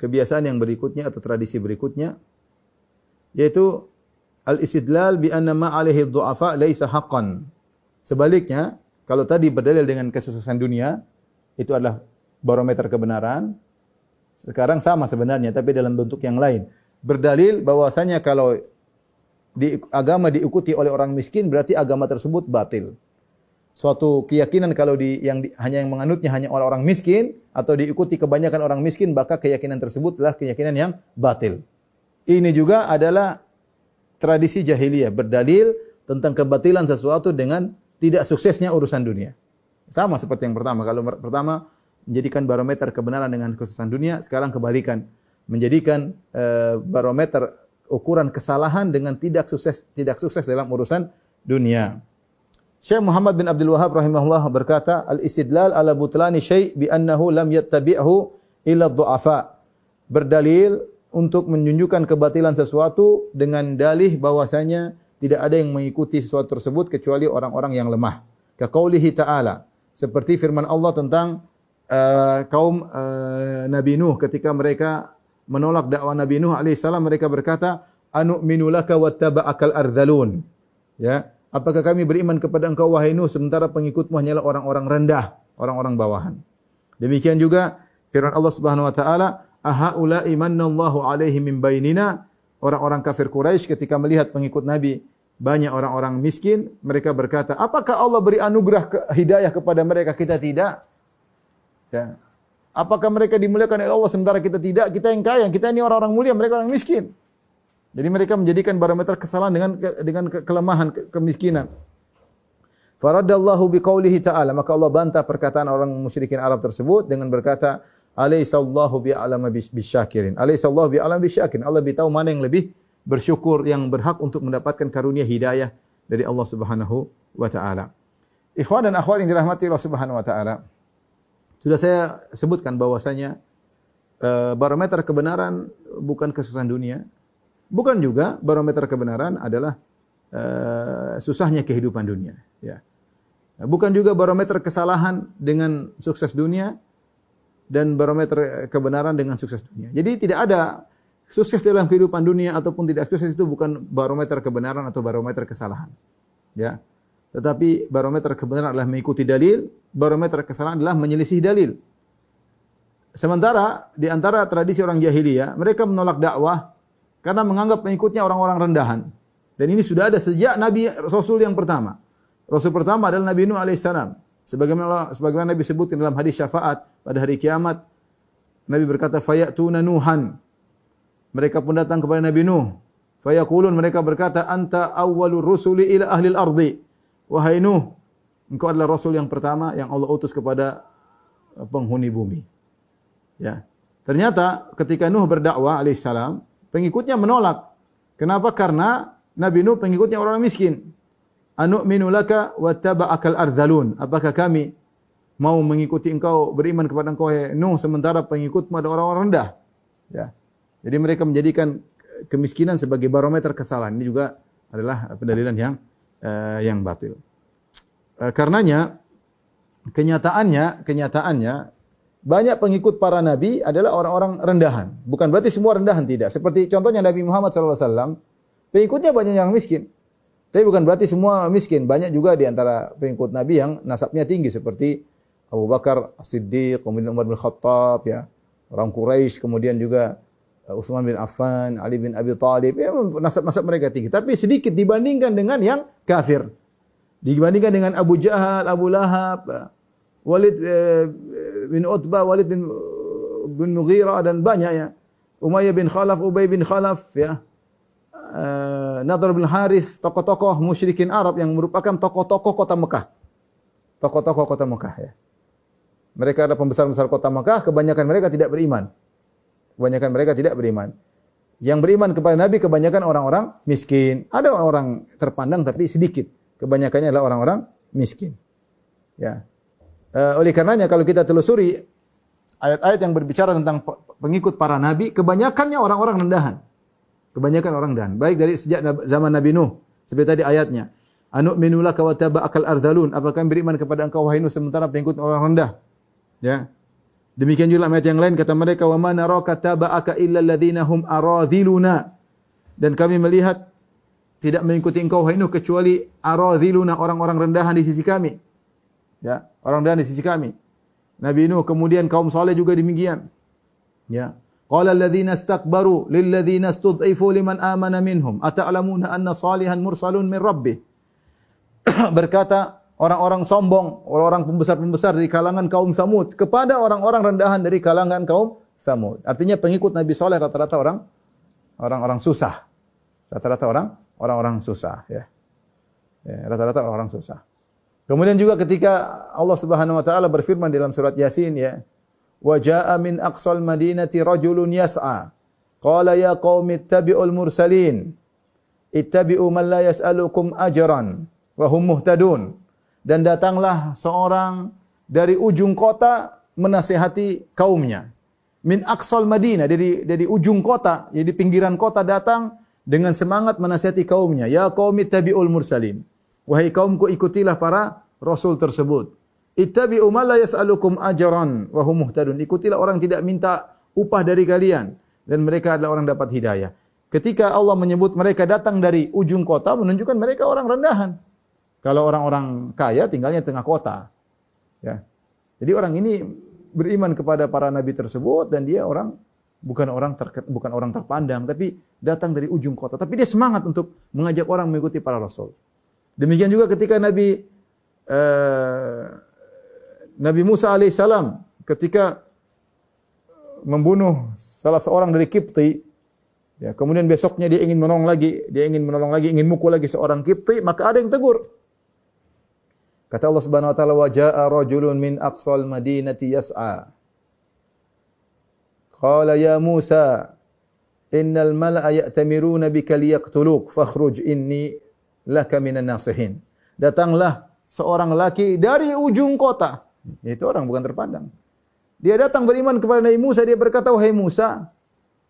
kebiasaan yang berikutnya atau tradisi berikutnya yaitu al-istidlal bi anna ma alaihi dhu'afa laisa haqqan. Sebaliknya, kalau tadi berdalil dengan kesuksesan dunia itu adalah barometer kebenaran, sekarang sama sebenarnya tapi dalam bentuk yang lain. Berdalil bahwasanya kalau di agama diikuti oleh orang miskin berarti agama tersebut batil suatu keyakinan kalau di yang di, hanya yang menganutnya hanya orang-orang miskin atau diikuti kebanyakan orang miskin maka keyakinan tersebut adalah keyakinan yang batil. Ini juga adalah tradisi jahiliyah berdalil tentang kebatilan sesuatu dengan tidak suksesnya urusan dunia. Sama seperti yang pertama. Kalau pertama menjadikan barometer kebenaran dengan kesuksesan dunia, sekarang kebalikan menjadikan uh, barometer ukuran kesalahan dengan tidak sukses tidak sukses dalam urusan dunia. Syekh Muhammad bin Abdul Wahab rahimahullah berkata, "Al-istidlal ala butlani syai' bi annahu lam yattabi'hu illa dhu'afa." Berdalil untuk menunjukkan kebatilan sesuatu dengan dalih bahwasanya tidak ada yang mengikuti sesuatu tersebut kecuali orang-orang yang lemah. Kaqaulihi ta'ala, seperti firman Allah tentang uh, kaum uh, Nabi Nuh ketika mereka menolak dakwah Nabi Nuh alaihissalam mereka berkata, "Anu'minu laka wattaba'akal ardhalun." Ya, Apakah kami beriman kepada engkau wahai Nuh sementara pengikutmu hanyalah orang-orang rendah, orang-orang bawahan. Demikian juga firman Allah Subhanahu wa taala, "Ahaula imanallahu alaihi min bainina?" Orang-orang kafir Quraisy ketika melihat pengikut Nabi banyak orang-orang miskin, mereka berkata, "Apakah Allah beri anugerah ke, hidayah kepada mereka kita tidak?" Ya. Apakah mereka dimuliakan oleh Allah sementara kita tidak? Kita yang kaya, kita ini orang-orang mulia, mereka orang miskin. Jadi mereka menjadikan barometer kesalahan dengan dengan kelemahan, kemiskinan. Faradallahu biqaulihi ta'ala, maka Allah bantah perkataan orang musyrikin Arab tersebut dengan berkata, "Alaisallahu bi'alama bisyakirin." Alaisallahu bi'alama bisyakirin. Allah lebih tahu mana yang lebih bersyukur yang berhak untuk mendapatkan karunia hidayah dari Allah Subhanahu wa taala. Ikhwan dan akhwat yang dirahmati Allah Subhanahu wa taala. Sudah saya sebutkan bahwasanya uh, barometer kebenaran bukan kesusahan dunia, Bukan juga barometer kebenaran adalah uh, susahnya kehidupan dunia. Ya. Bukan juga barometer kesalahan dengan sukses dunia dan barometer kebenaran dengan sukses dunia. Jadi tidak ada sukses dalam kehidupan dunia ataupun tidak sukses itu bukan barometer kebenaran atau barometer kesalahan. Ya. Tetapi barometer kebenaran adalah mengikuti dalil, barometer kesalahan adalah menyelisih dalil. Sementara di antara tradisi orang jahiliyah, mereka menolak dakwah karena menganggap pengikutnya orang-orang rendahan. Dan ini sudah ada sejak Nabi Rasul yang pertama. Rasul pertama adalah Nabi Nuh alaihissalam. Sebagaimana sebagaimana Nabi sebutkan dalam hadis syafaat pada hari kiamat, Nabi berkata, "Fayatuna Nuhan." Mereka pun datang kepada Nabi Nuh. Fayaqulun mereka berkata, "Anta awwalur rusuli ila ahli al-ardi." Wahai Nuh, engkau adalah rasul yang pertama yang Allah utus kepada penghuni bumi. Ya. Ternyata ketika Nuh berdakwah alaihissalam, Pengikutnya menolak. Kenapa? Karena Nabi Nuh pengikutnya orang miskin. Anu'minu laka wa taba'akal ardhalun. Apakah kami mau mengikuti engkau, beriman kepada engkau ya Nuh sementara pengikutmu ada orang-orang rendah? Ya. Jadi mereka menjadikan kemiskinan sebagai barometer kesalahan. Ini juga adalah pendalilan yang uh, yang batil. Uh, karenanya kenyataannya kenyataannya banyak pengikut para nabi adalah orang-orang rendahan. Bukan berarti semua rendahan tidak. Seperti contohnya Nabi Muhammad SAW, pengikutnya banyak yang miskin. Tapi bukan berarti semua miskin. Banyak juga di antara pengikut Nabi yang nasabnya tinggi seperti Abu Bakar As-Siddiq, kemudian Umar bin Khattab, ya, orang Quraisy, kemudian juga uh, Utsman bin Affan, Ali bin Abi Thalib, ya, nasab-nasab mereka tinggi. Tapi sedikit dibandingkan dengan yang kafir. Dibandingkan dengan Abu Jahal, Abu Lahab, Walid eh, bin Utbah, Walid bin bin Mughirah dan banyak ya. Umayyah bin Khalaf, Ubay bin Khalaf ya. Uh, Nadhr bin Haris, tokoh-tokoh musyrikin Arab yang merupakan tokoh-tokoh kota Mekah. Tokoh-tokoh kota Mekah ya. Mereka ada pembesar-pembesar kota Mekah, kebanyakan mereka tidak beriman. Kebanyakan mereka tidak beriman. Yang beriman kepada Nabi kebanyakan orang-orang miskin. Ada orang terpandang tapi sedikit. Kebanyakannya adalah orang-orang miskin. Ya. Uh, oleh karenanya kalau kita telusuri ayat-ayat yang berbicara tentang pengikut para nabi, kebanyakannya orang-orang rendahan. Kebanyakan orang rendahan. Baik dari sejak zaman Nabi Nuh, seperti tadi ayatnya. Anu minulaka wa taba'akal ardhalun. Apakah beriman kepada engkau wahai Nuh sementara pengikut orang rendah? Ya. Demikian juga ayat yang lain kata mereka wa man naraka taba'aka illa hum aradhiluna. Dan kami melihat tidak mengikuti engkau wahai Nuh kecuali aradhiluna orang-orang rendahan di sisi kami. Ya, orang rendahan di sisi kami. Nabi Nuh kemudian kaum saleh juga demikian. Ya. Qala alladziina istakbaru lil ladziina istud'ifu liman amana minhum ata'lamuna anna salihan mursalun min rabbih. Berkata orang-orang sombong, orang-orang pembesar-pembesar dari kalangan kaum Samud kepada orang-orang rendahan dari kalangan kaum Samud. Artinya pengikut Nabi Saleh rata-rata orang orang-orang susah. Rata-rata orang orang-orang susah ya. ya rata-rata orang-orang susah. Kemudian juga ketika Allah Subhanahu wa taala berfirman dalam surat Yasin ya, wa jaa min aqsal madinati rajulun yas'a. Qala ya qaumi ittabi'ul mursalin. Ittabi'u man la yas'alukum ajran wa hum muhtadun. Dan datanglah seorang dari ujung kota menasihati kaumnya. Min aqsal Madinah dari dari ujung kota, jadi pinggiran kota datang dengan semangat menasihati kaumnya. Ya qaumi tabi'ul mursalin. Wahai kaumku ikutilah para rasul tersebut. Ittabi'u ma la yas'alukum ajran wa hum muhtadun. Ikutilah orang tidak minta upah dari kalian dan mereka adalah orang dapat hidayah. Ketika Allah menyebut mereka datang dari ujung kota menunjukkan mereka orang rendahan. Kalau orang-orang kaya tinggalnya tengah kota. Ya. Jadi orang ini beriman kepada para nabi tersebut dan dia orang bukan orang ter, bukan orang terpandang tapi datang dari ujung kota tapi dia semangat untuk mengajak orang mengikuti para rasul. Demikian juga ketika Nabi uh, Nabi Musa alaihissalam ketika membunuh salah seorang dari Kipti, ya, kemudian besoknya dia ingin menolong lagi, dia ingin menolong lagi, ingin mukul lagi seorang Kipti, maka ada yang tegur. Kata Allah Subhanahu wa taala, "Wa jaa rajulun min aqsal madinati yas'a." Qala ya Musa, "Innal mala'a ya'tamiruna bika liyaqtuluk, fakhruj inni laka minan nasihin." Datanglah seorang laki dari ujung kota itu orang bukan terpandang. Dia datang beriman kepada Nabi Musa, dia berkata, "Wahai Musa,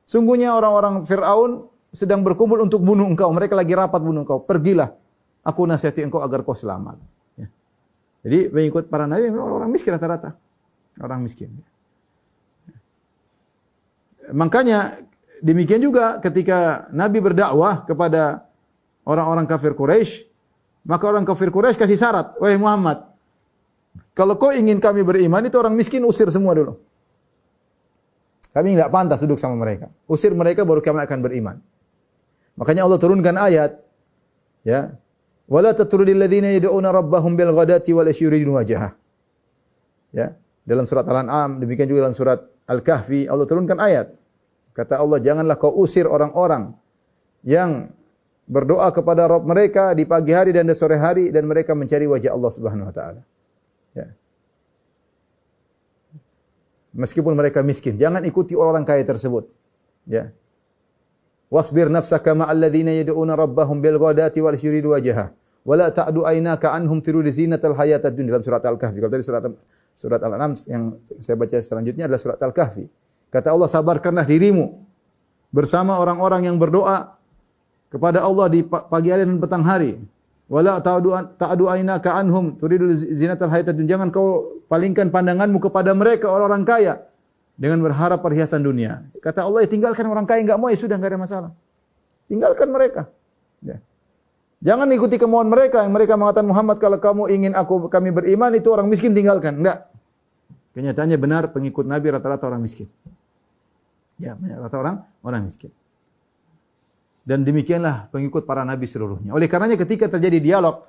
sungguhnya orang-orang Firaun sedang berkumpul untuk bunuh engkau. Mereka lagi rapat bunuh engkau. Pergilah, aku nasihati engkau agar kau selamat." Ya. Jadi mengikut para nabi memang orang miskin rata-rata. Orang miskin. Makanya demikian juga ketika Nabi berdakwah kepada orang-orang kafir Quraisy, maka orang kafir Quraisy kasih syarat, "Wahai Muhammad, kalau kau ingin kami beriman, itu orang miskin usir semua dulu. Kami tidak pantas duduk sama mereka. Usir mereka baru kami akan beriman. Makanya Allah turunkan ayat ya. Wala tatrudil ladzina yad'una rabbahum bil ghadati wal wajhah. Ya. Dalam surat Al-An'am, demikian juga dalam surat Al-Kahfi, Allah turunkan ayat. Kata Allah, janganlah kau usir orang-orang yang berdoa kepada Rabb mereka di pagi hari dan di sore hari dan mereka mencari wajah Allah Subhanahu wa taala. Ya. Meskipun mereka miskin, jangan ikuti orang kaya tersebut. Ya. Wasbir nafsaka ma'al ladzina yad'una rabbahum bil ghadati wal yuridu wajha. Wala ta'du aynaka anhum tirudi zinatal hayatad dunya dalam surat Al-Kahfi. Kalau tadi surat surat Al-An'am yang saya baca selanjutnya adalah surat Al-Kahfi. Kata Allah, sabarkanlah dirimu bersama orang-orang yang berdoa kepada Allah di pagi hari dan petang hari. Wala ta'du ainaka anhum turidu zinatal hayatad dunya. Jangan kau palingkan pandanganmu kepada mereka orang-orang kaya dengan berharap perhiasan dunia. Kata Allah, ya, tinggalkan orang kaya enggak mau ya sudah enggak ada masalah. Tinggalkan mereka. Ya. Jangan ikuti kemauan mereka yang mereka mengatakan Muhammad kalau kamu ingin aku kami beriman itu orang miskin tinggalkan. Enggak. Kenyataannya benar pengikut Nabi rata-rata orang miskin. Ya, rata-rata orang orang miskin. Dan demikianlah pengikut para nabi seluruhnya. Oleh karenanya ketika terjadi dialog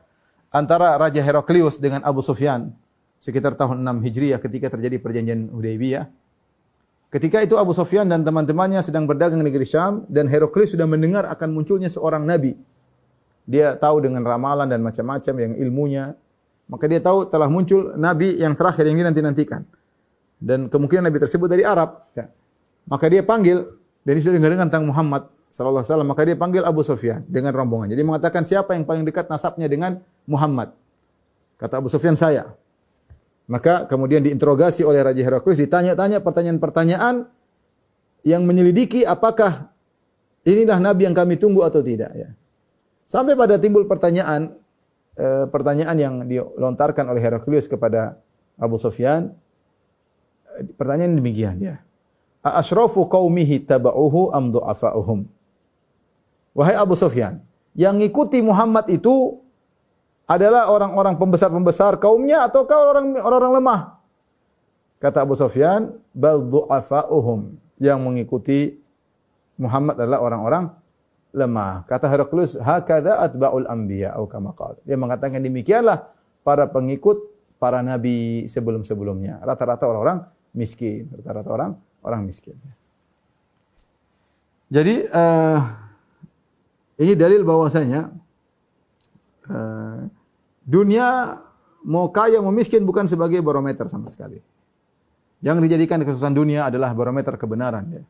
antara Raja Heraklius dengan Abu Sufyan sekitar tahun 6 Hijriah ketika terjadi perjanjian Hudaybiyah. Ketika itu Abu Sufyan dan teman-temannya sedang berdagang di negeri Syam dan Heraklius sudah mendengar akan munculnya seorang nabi. Dia tahu dengan ramalan dan macam-macam yang ilmunya. Maka dia tahu telah muncul nabi yang terakhir yang ini nanti-nantikan. Dan kemungkinan nabi tersebut dari Arab. Ya. Maka dia panggil dan dia sudah dengar tentang Muhammad sallallahu alaihi wasallam, maka dia panggil Abu Sufyan dengan rombongan. Jadi mengatakan siapa yang paling dekat nasabnya dengan Muhammad? Kata Abu Sufyan saya. Maka kemudian diinterogasi oleh Raja Heraklius, ditanya-tanya pertanyaan-pertanyaan yang menyelidiki apakah inilah nabi yang kami tunggu atau tidak ya. Sampai pada timbul pertanyaan e, pertanyaan yang dilontarkan oleh Heraklius kepada Abu Sufyan. Pertanyaan demikian ya. Aashrafu qaumihi taba'uhu am du'afa'uhum? Wahai Abu Sufyan, yang ngikuti Muhammad itu adalah orang-orang pembesar-pembesar kaumnya atau orang orang lemah? Kata Abu Sufyan, bal du'afa'uhum. Yang mengikuti Muhammad adalah orang-orang lemah. Kata Heraklius, hakadha atba'ul anbiya atau kama Dia mengatakan demikianlah para pengikut para nabi sebelum-sebelumnya. Rata-rata orang-orang miskin, rata-rata orang orang miskin. Jadi uh, ini dalil bahwasanya uh, dunia mau kaya mau miskin bukan sebagai barometer sama sekali. Jangan dijadikan kesuksesan dunia adalah barometer kebenaran ya.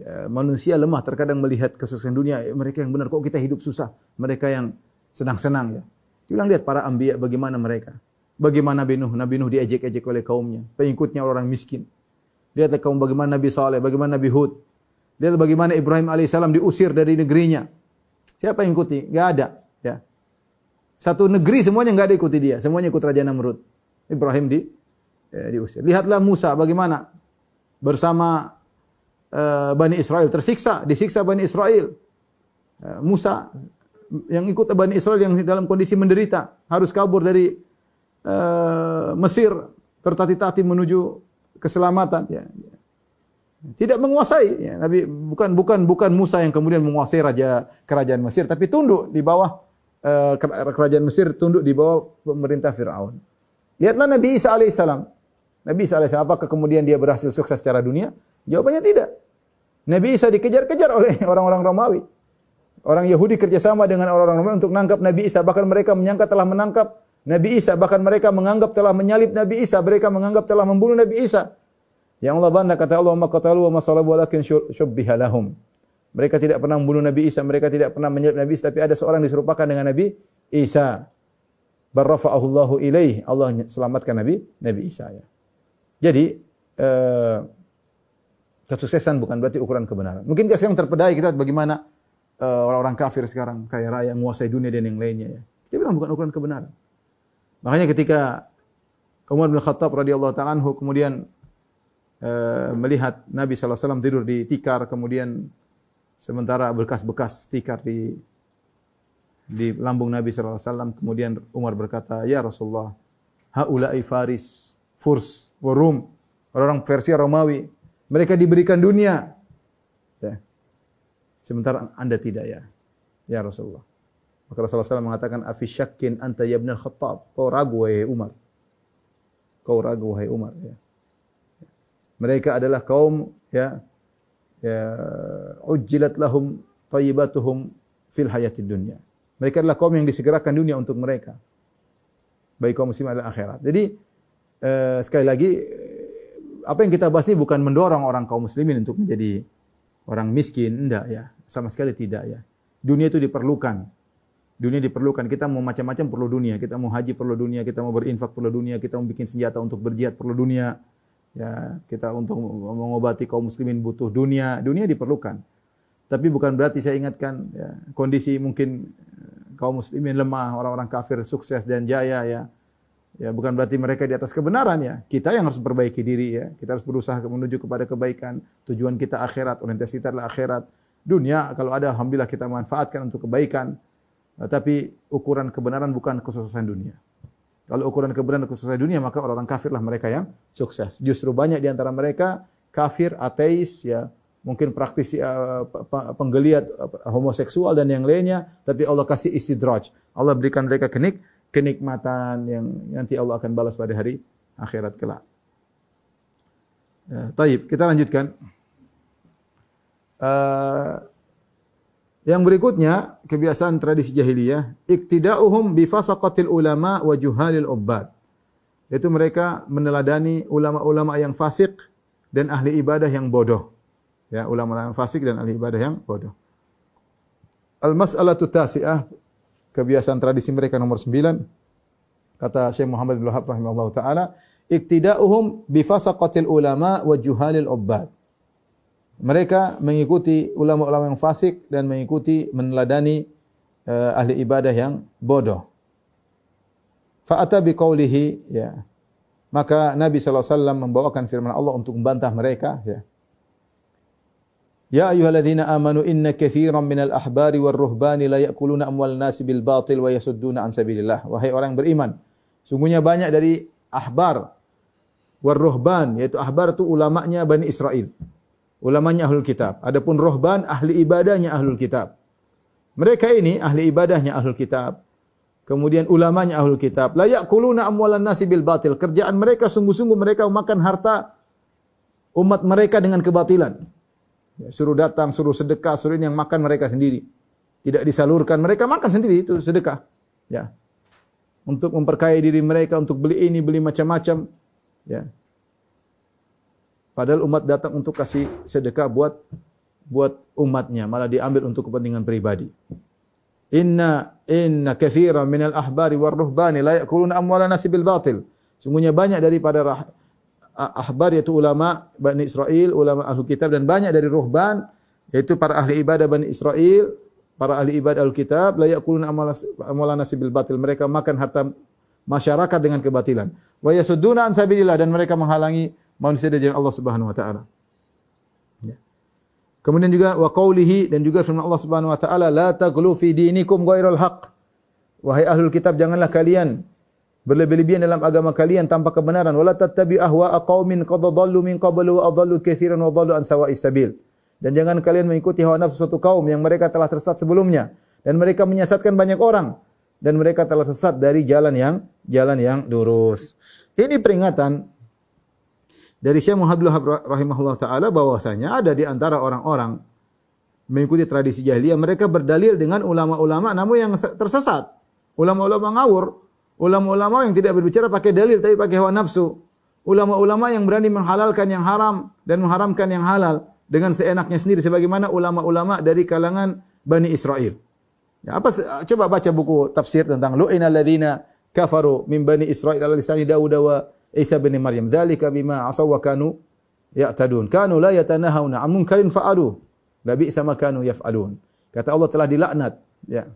ya manusia lemah terkadang melihat kesuksesan dunia ya, mereka yang benar kok kita hidup susah, mereka yang senang-senang ya. Bilang lihat para ambiya bagaimana mereka. Bagaimana Nabi Nuh, Nabi Nuh diejek-ejek oleh kaumnya, pengikutnya orang miskin. Lihatlah kaum bagaimana Nabi Saleh, bagaimana Nabi Hud. Lihat bagaimana Ibrahim alaihissalam diusir dari negerinya. Siapa yang ikuti? Gak ada. Ya. Satu negeri semuanya nggak ada ikuti dia, semuanya ikut Raja Namrud. Ibrahim di ya, diusir. Lihatlah Musa bagaimana bersama uh, Bani Israel tersiksa, disiksa Bani Israel. Uh, Musa yang ikut Bani Israel yang dalam kondisi menderita harus kabur dari uh, Mesir tertati-tati menuju keselamatan ya. Tidak menguasai ya. Nabi bukan bukan bukan Musa yang kemudian menguasai raja kerajaan Mesir tapi tunduk di bawah uh, kerajaan Mesir tunduk di bawah pemerintah Firaun. Lihatlah Nabi Isa alaihissalam. Nabi Isa alaihissalam, apakah kemudian dia berhasil sukses secara dunia? Jawabannya tidak. Nabi Isa dikejar-kejar oleh orang-orang Romawi. Orang Yahudi kerjasama dengan orang-orang Romawi untuk menangkap Nabi Isa. Bahkan mereka menyangka telah menangkap Nabi Isa. Bahkan mereka menganggap telah menyalib Nabi Isa. Mereka menganggap telah membunuh Nabi Isa. Yang Allah bantah kata Allah, "Ma qatalu wa ma salabu walakin syubbiha lahum." Mereka tidak pernah membunuh Nabi Isa, mereka tidak pernah menyalib Nabi Isa, tapi ada seorang diserupakan dengan Nabi Isa. Barrafa'ahu Allahu ilaih. Allah selamatkan Nabi Nabi Isa ya. Jadi eh, kesuksesan bukan berarti ukuran kebenaran. Mungkin sekarang terpedaya kita bagaimana eh, orang-orang kafir sekarang kaya raya menguasai dunia dan yang lainnya ya. Kita bilang bukan ukuran kebenaran. Makanya ketika Umar bin Khattab radhiyallahu taala kemudian uh, melihat Nabi wasallam tidur di tikar kemudian sementara bekas-bekas tikar di di lambung Nabi wasallam kemudian Umar berkata, "Ya Rasulullah, haula'i Faris, Furs, wa Rum, orang-orang Persia Romawi, mereka diberikan dunia." Ya. Sementara Anda tidak ya. Ya Rasulullah. Maka Rasulullah SAW mengatakan, "Afi syakkin anta ya ibnal Khattab?" Kau ragu wahai Umar. Kau ragu wahai Umar ya. Mereka adalah kaum ya ya ujjilat lahum thayyibatuhum fil hayatid dunya. Mereka adalah kaum yang disegerakan dunia untuk mereka. Baik kaum muslim adalah akhirat. Jadi eh, sekali lagi apa yang kita bahas ini bukan mendorong orang kaum muslimin untuk menjadi orang miskin, enggak ya. Sama sekali tidak ya. Dunia itu diperlukan. Dunia diperlukan. Kita mau macam-macam perlu dunia. Kita mau haji perlu dunia. Kita mau berinfak perlu dunia. Kita mau bikin senjata untuk berjihad perlu dunia. Ya, kita untuk mengobati kaum muslimin butuh dunia. Dunia diperlukan. Tapi bukan berarti saya ingatkan ya, kondisi mungkin kaum muslimin lemah, orang-orang kafir sukses dan jaya ya. Ya bukan berarti mereka di atas kebenaran ya. Kita yang harus perbaiki diri ya. Kita harus berusaha menuju kepada kebaikan. Tujuan kita akhirat, orientasi kita adalah akhirat. Dunia kalau ada alhamdulillah kita manfaatkan untuk kebaikan. Nah, tapi ukuran kebenaran bukan kesuksesan dunia. Kalau ukuran kebenaran kesuksesan dunia maka orang-orang kafirlah mereka yang sukses. Justru banyak di antara mereka kafir, ateis ya, mungkin praktisi uh, penggeliat uh, homoseksual dan yang lainnya, tapi Allah kasih istidraj. Allah berikan mereka kenik kenikmatan yang nanti Allah akan balas pada hari akhirat kelak. Ya, taib, kita lanjutkan. Uh, yang berikutnya kebiasaan tradisi jahiliyah, iktida'uhum bi fasaqatil ulama wa juhalil ubbad. Yaitu mereka meneladani ulama-ulama yang fasik dan ahli ibadah yang bodoh. Ya, ulama yang fasik dan ahli ibadah yang bodoh. Al-mas'alatu tasi'ah, kebiasaan tradisi mereka nomor 9. Kata Syekh Muhammad bin Wahab rahimahullah taala, iktida'uhum bi fasaqatil ulama wa juhalil ubbad. Mereka mengikuti ulama-ulama yang fasik dan mengikuti meneladani uh, ahli ibadah yang bodoh. Fa'ata biqaulihi ya. Maka Nabi SAW membawakan firman Allah untuk membantah mereka ya. Ya ayyuhalladzina amanu inna katsiran minal ahbari war ruhbani la ya'kuluna amwal nasi bil batil wa yasudduna an sabilillah. Wahai orang beriman, sungguhnya banyak dari ahbar war ruhban yaitu ahbar itu ulamanya Bani Israel. Ulamanya ahlul kitab. Adapun ruhban ahli ibadahnya ahlul kitab. Mereka ini ahli ibadahnya ahlul kitab. Kemudian ulamanya ahlul kitab. La ya'kuluna amwalan nasi bil batil. Kerjaan mereka sungguh-sungguh mereka memakan harta umat mereka dengan kebatilan. Ya, suruh datang, suruh sedekah, suruh ini yang makan mereka sendiri. Tidak disalurkan, mereka makan sendiri itu sedekah. Ya. Untuk memperkaya diri mereka, untuk beli ini, beli macam-macam. Ya. Padahal umat datang untuk kasih sedekah buat buat umatnya, malah diambil untuk kepentingan pribadi. Inna inna katsiran minal ahbari war ruhbani la ya'kuluna amwalan nasi bil batil. Sungguhnya banyak daripada rah, ahbar yaitu ulama Bani Israel, ulama ahli kitab dan banyak dari ruhban yaitu para ahli ibadah Bani Israel, para ahli ibadah ahli kitab la ya'kuluna amwalan nasi bil batil. Mereka makan harta masyarakat dengan kebatilan. Wa yasudduna an sabilillah dan mereka menghalangi manusia dari jalan Allah Subhanahu wa taala. Ya. Kemudian juga wa qaulihi dan juga firman Allah Subhanahu wa taala la taghlu fi dinikum ghairal haqq. Wahai ahlul kitab janganlah kalian berlebih-lebihan dalam agama kalian tanpa kebenaran wala tattabi ahwa'a qaumin qad dhallu min qablu wa adallu katsiran wa dhallu an sawa'is sabil. Dan jangan kalian mengikuti hawa nafsu suatu kaum yang mereka telah tersesat sebelumnya dan mereka menyesatkan banyak orang dan mereka telah sesat dari jalan yang jalan yang lurus. Ini peringatan dari Syekh Muhammad rahimahullah taala bahwasanya ada di antara orang-orang mengikuti tradisi jahiliyah mereka berdalil dengan ulama-ulama namun yang tersesat. Ulama-ulama ngawur, ulama-ulama yang tidak berbicara pakai dalil tapi pakai hawa nafsu. Ulama-ulama yang berani menghalalkan yang haram dan mengharamkan yang halal dengan seenaknya sendiri sebagaimana ulama-ulama dari kalangan Bani Israel. Ya, apa coba baca buku tafsir tentang lu'inal ladzina kafaru min Bani Israel ala lisani Dawud wa Isa bin Maryam. Dzalika bima asaw wa kanu ya'tadun. Kanu la yatanahawna an munkarin fa'alu. La bi'sa ma kanu yaf'alun. Kata Allah telah dilaknat ya.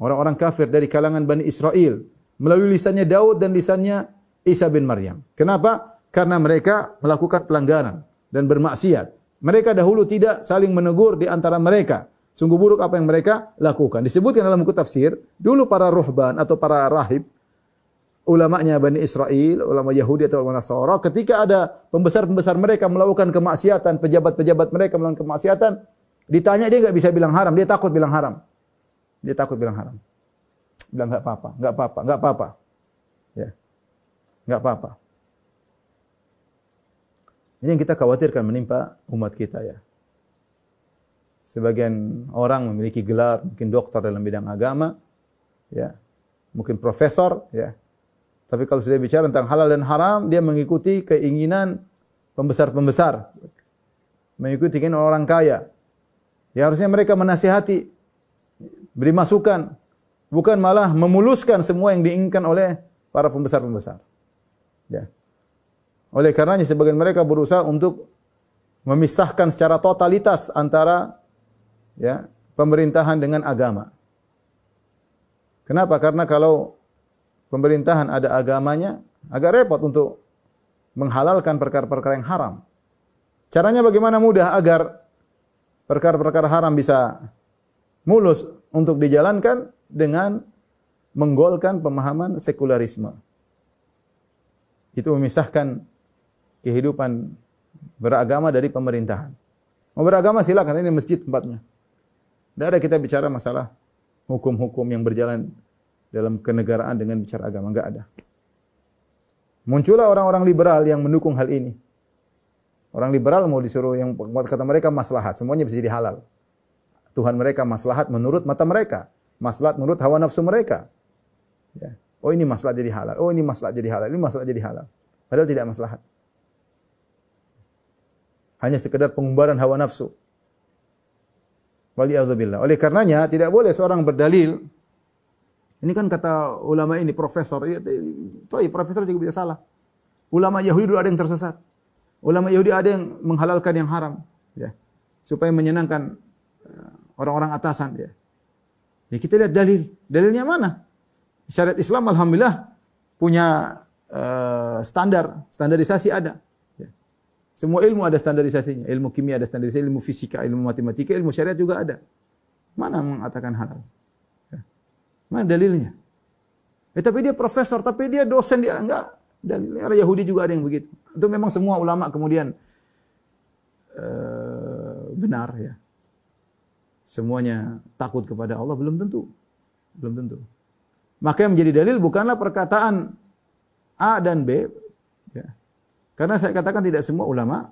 Orang-orang kafir dari kalangan Bani Israel melalui lisannya Daud dan lisannya Isa bin Maryam. Kenapa? Karena mereka melakukan pelanggaran dan bermaksiat. Mereka dahulu tidak saling menegur di antara mereka. Sungguh buruk apa yang mereka lakukan. Disebutkan dalam buku tafsir, dulu para ruhban atau para rahib ulamanya Bani Israel, ulama Yahudi atau ulama Nasara, ketika ada pembesar-pembesar mereka melakukan kemaksiatan, pejabat-pejabat mereka melakukan kemaksiatan, ditanya dia nggak bisa bilang haram, dia takut bilang haram. Dia takut bilang haram. Bilang nggak apa-apa, nggak apa-apa, nggak apa-apa. Ya. Nggak apa-apa. Ini yang kita khawatirkan menimpa umat kita ya. Sebagian orang memiliki gelar, mungkin dokter dalam bidang agama, ya, mungkin profesor, ya, tapi kalau sudah bicara tentang halal dan haram, dia mengikuti keinginan pembesar-pembesar. Mengikuti keinginan orang kaya. Ya harusnya mereka menasihati, beri masukan, bukan malah memuluskan semua yang diinginkan oleh para pembesar-pembesar. Ya. Oleh karenanya sebagian mereka berusaha untuk memisahkan secara totalitas antara ya, pemerintahan dengan agama. Kenapa? Karena kalau pemerintahan ada agamanya, agak repot untuk menghalalkan perkara-perkara yang haram. Caranya bagaimana mudah agar perkara-perkara haram bisa mulus untuk dijalankan dengan menggolkan pemahaman sekularisme. Itu memisahkan kehidupan beragama dari pemerintahan. Mau beragama silakan, ini masjid tempatnya. Tidak ada kita bicara masalah hukum-hukum yang berjalan dalam kenegaraan dengan bicara agama. Enggak ada. Muncullah orang-orang liberal yang mendukung hal ini. Orang liberal mau disuruh yang kata mereka maslahat, semuanya bisa jadi halal. Tuhan mereka maslahat menurut mata mereka, maslahat menurut hawa nafsu mereka. Ya. Oh ini maslahat jadi halal, oh ini maslahat jadi halal, ini maslahat jadi halal. Padahal tidak maslahat. Hanya sekedar pengumbaran hawa nafsu. Waliyahzubillah. Oleh karenanya tidak boleh seorang berdalil ini kan kata ulama ini profesor, ya, toh profesor juga bisa salah. Ulama Yahudi dulu ada yang tersesat. Ulama Yahudi ada yang menghalalkan yang haram, ya. Supaya menyenangkan eh, orang-orang atasan, ya. Ya kita lihat dalil. Dalilnya mana? Syariat Islam alhamdulillah punya uh, standar, standarisasi ada. Ya. Semua ilmu ada standarisasinya. Ilmu kimia ada standarisasi, ilmu fisika, ilmu matematika, ilmu syariat juga ada. Mana mengatakan halal? Mana dalilnya? Eh, tapi dia profesor, tapi dia dosen dia enggak. Dan Yahudi juga ada yang begitu. Itu memang semua ulama kemudian uh, benar ya. Semuanya takut kepada Allah belum tentu. Belum tentu. Maka yang menjadi dalil bukanlah perkataan A dan B. Ya. Karena saya katakan tidak semua ulama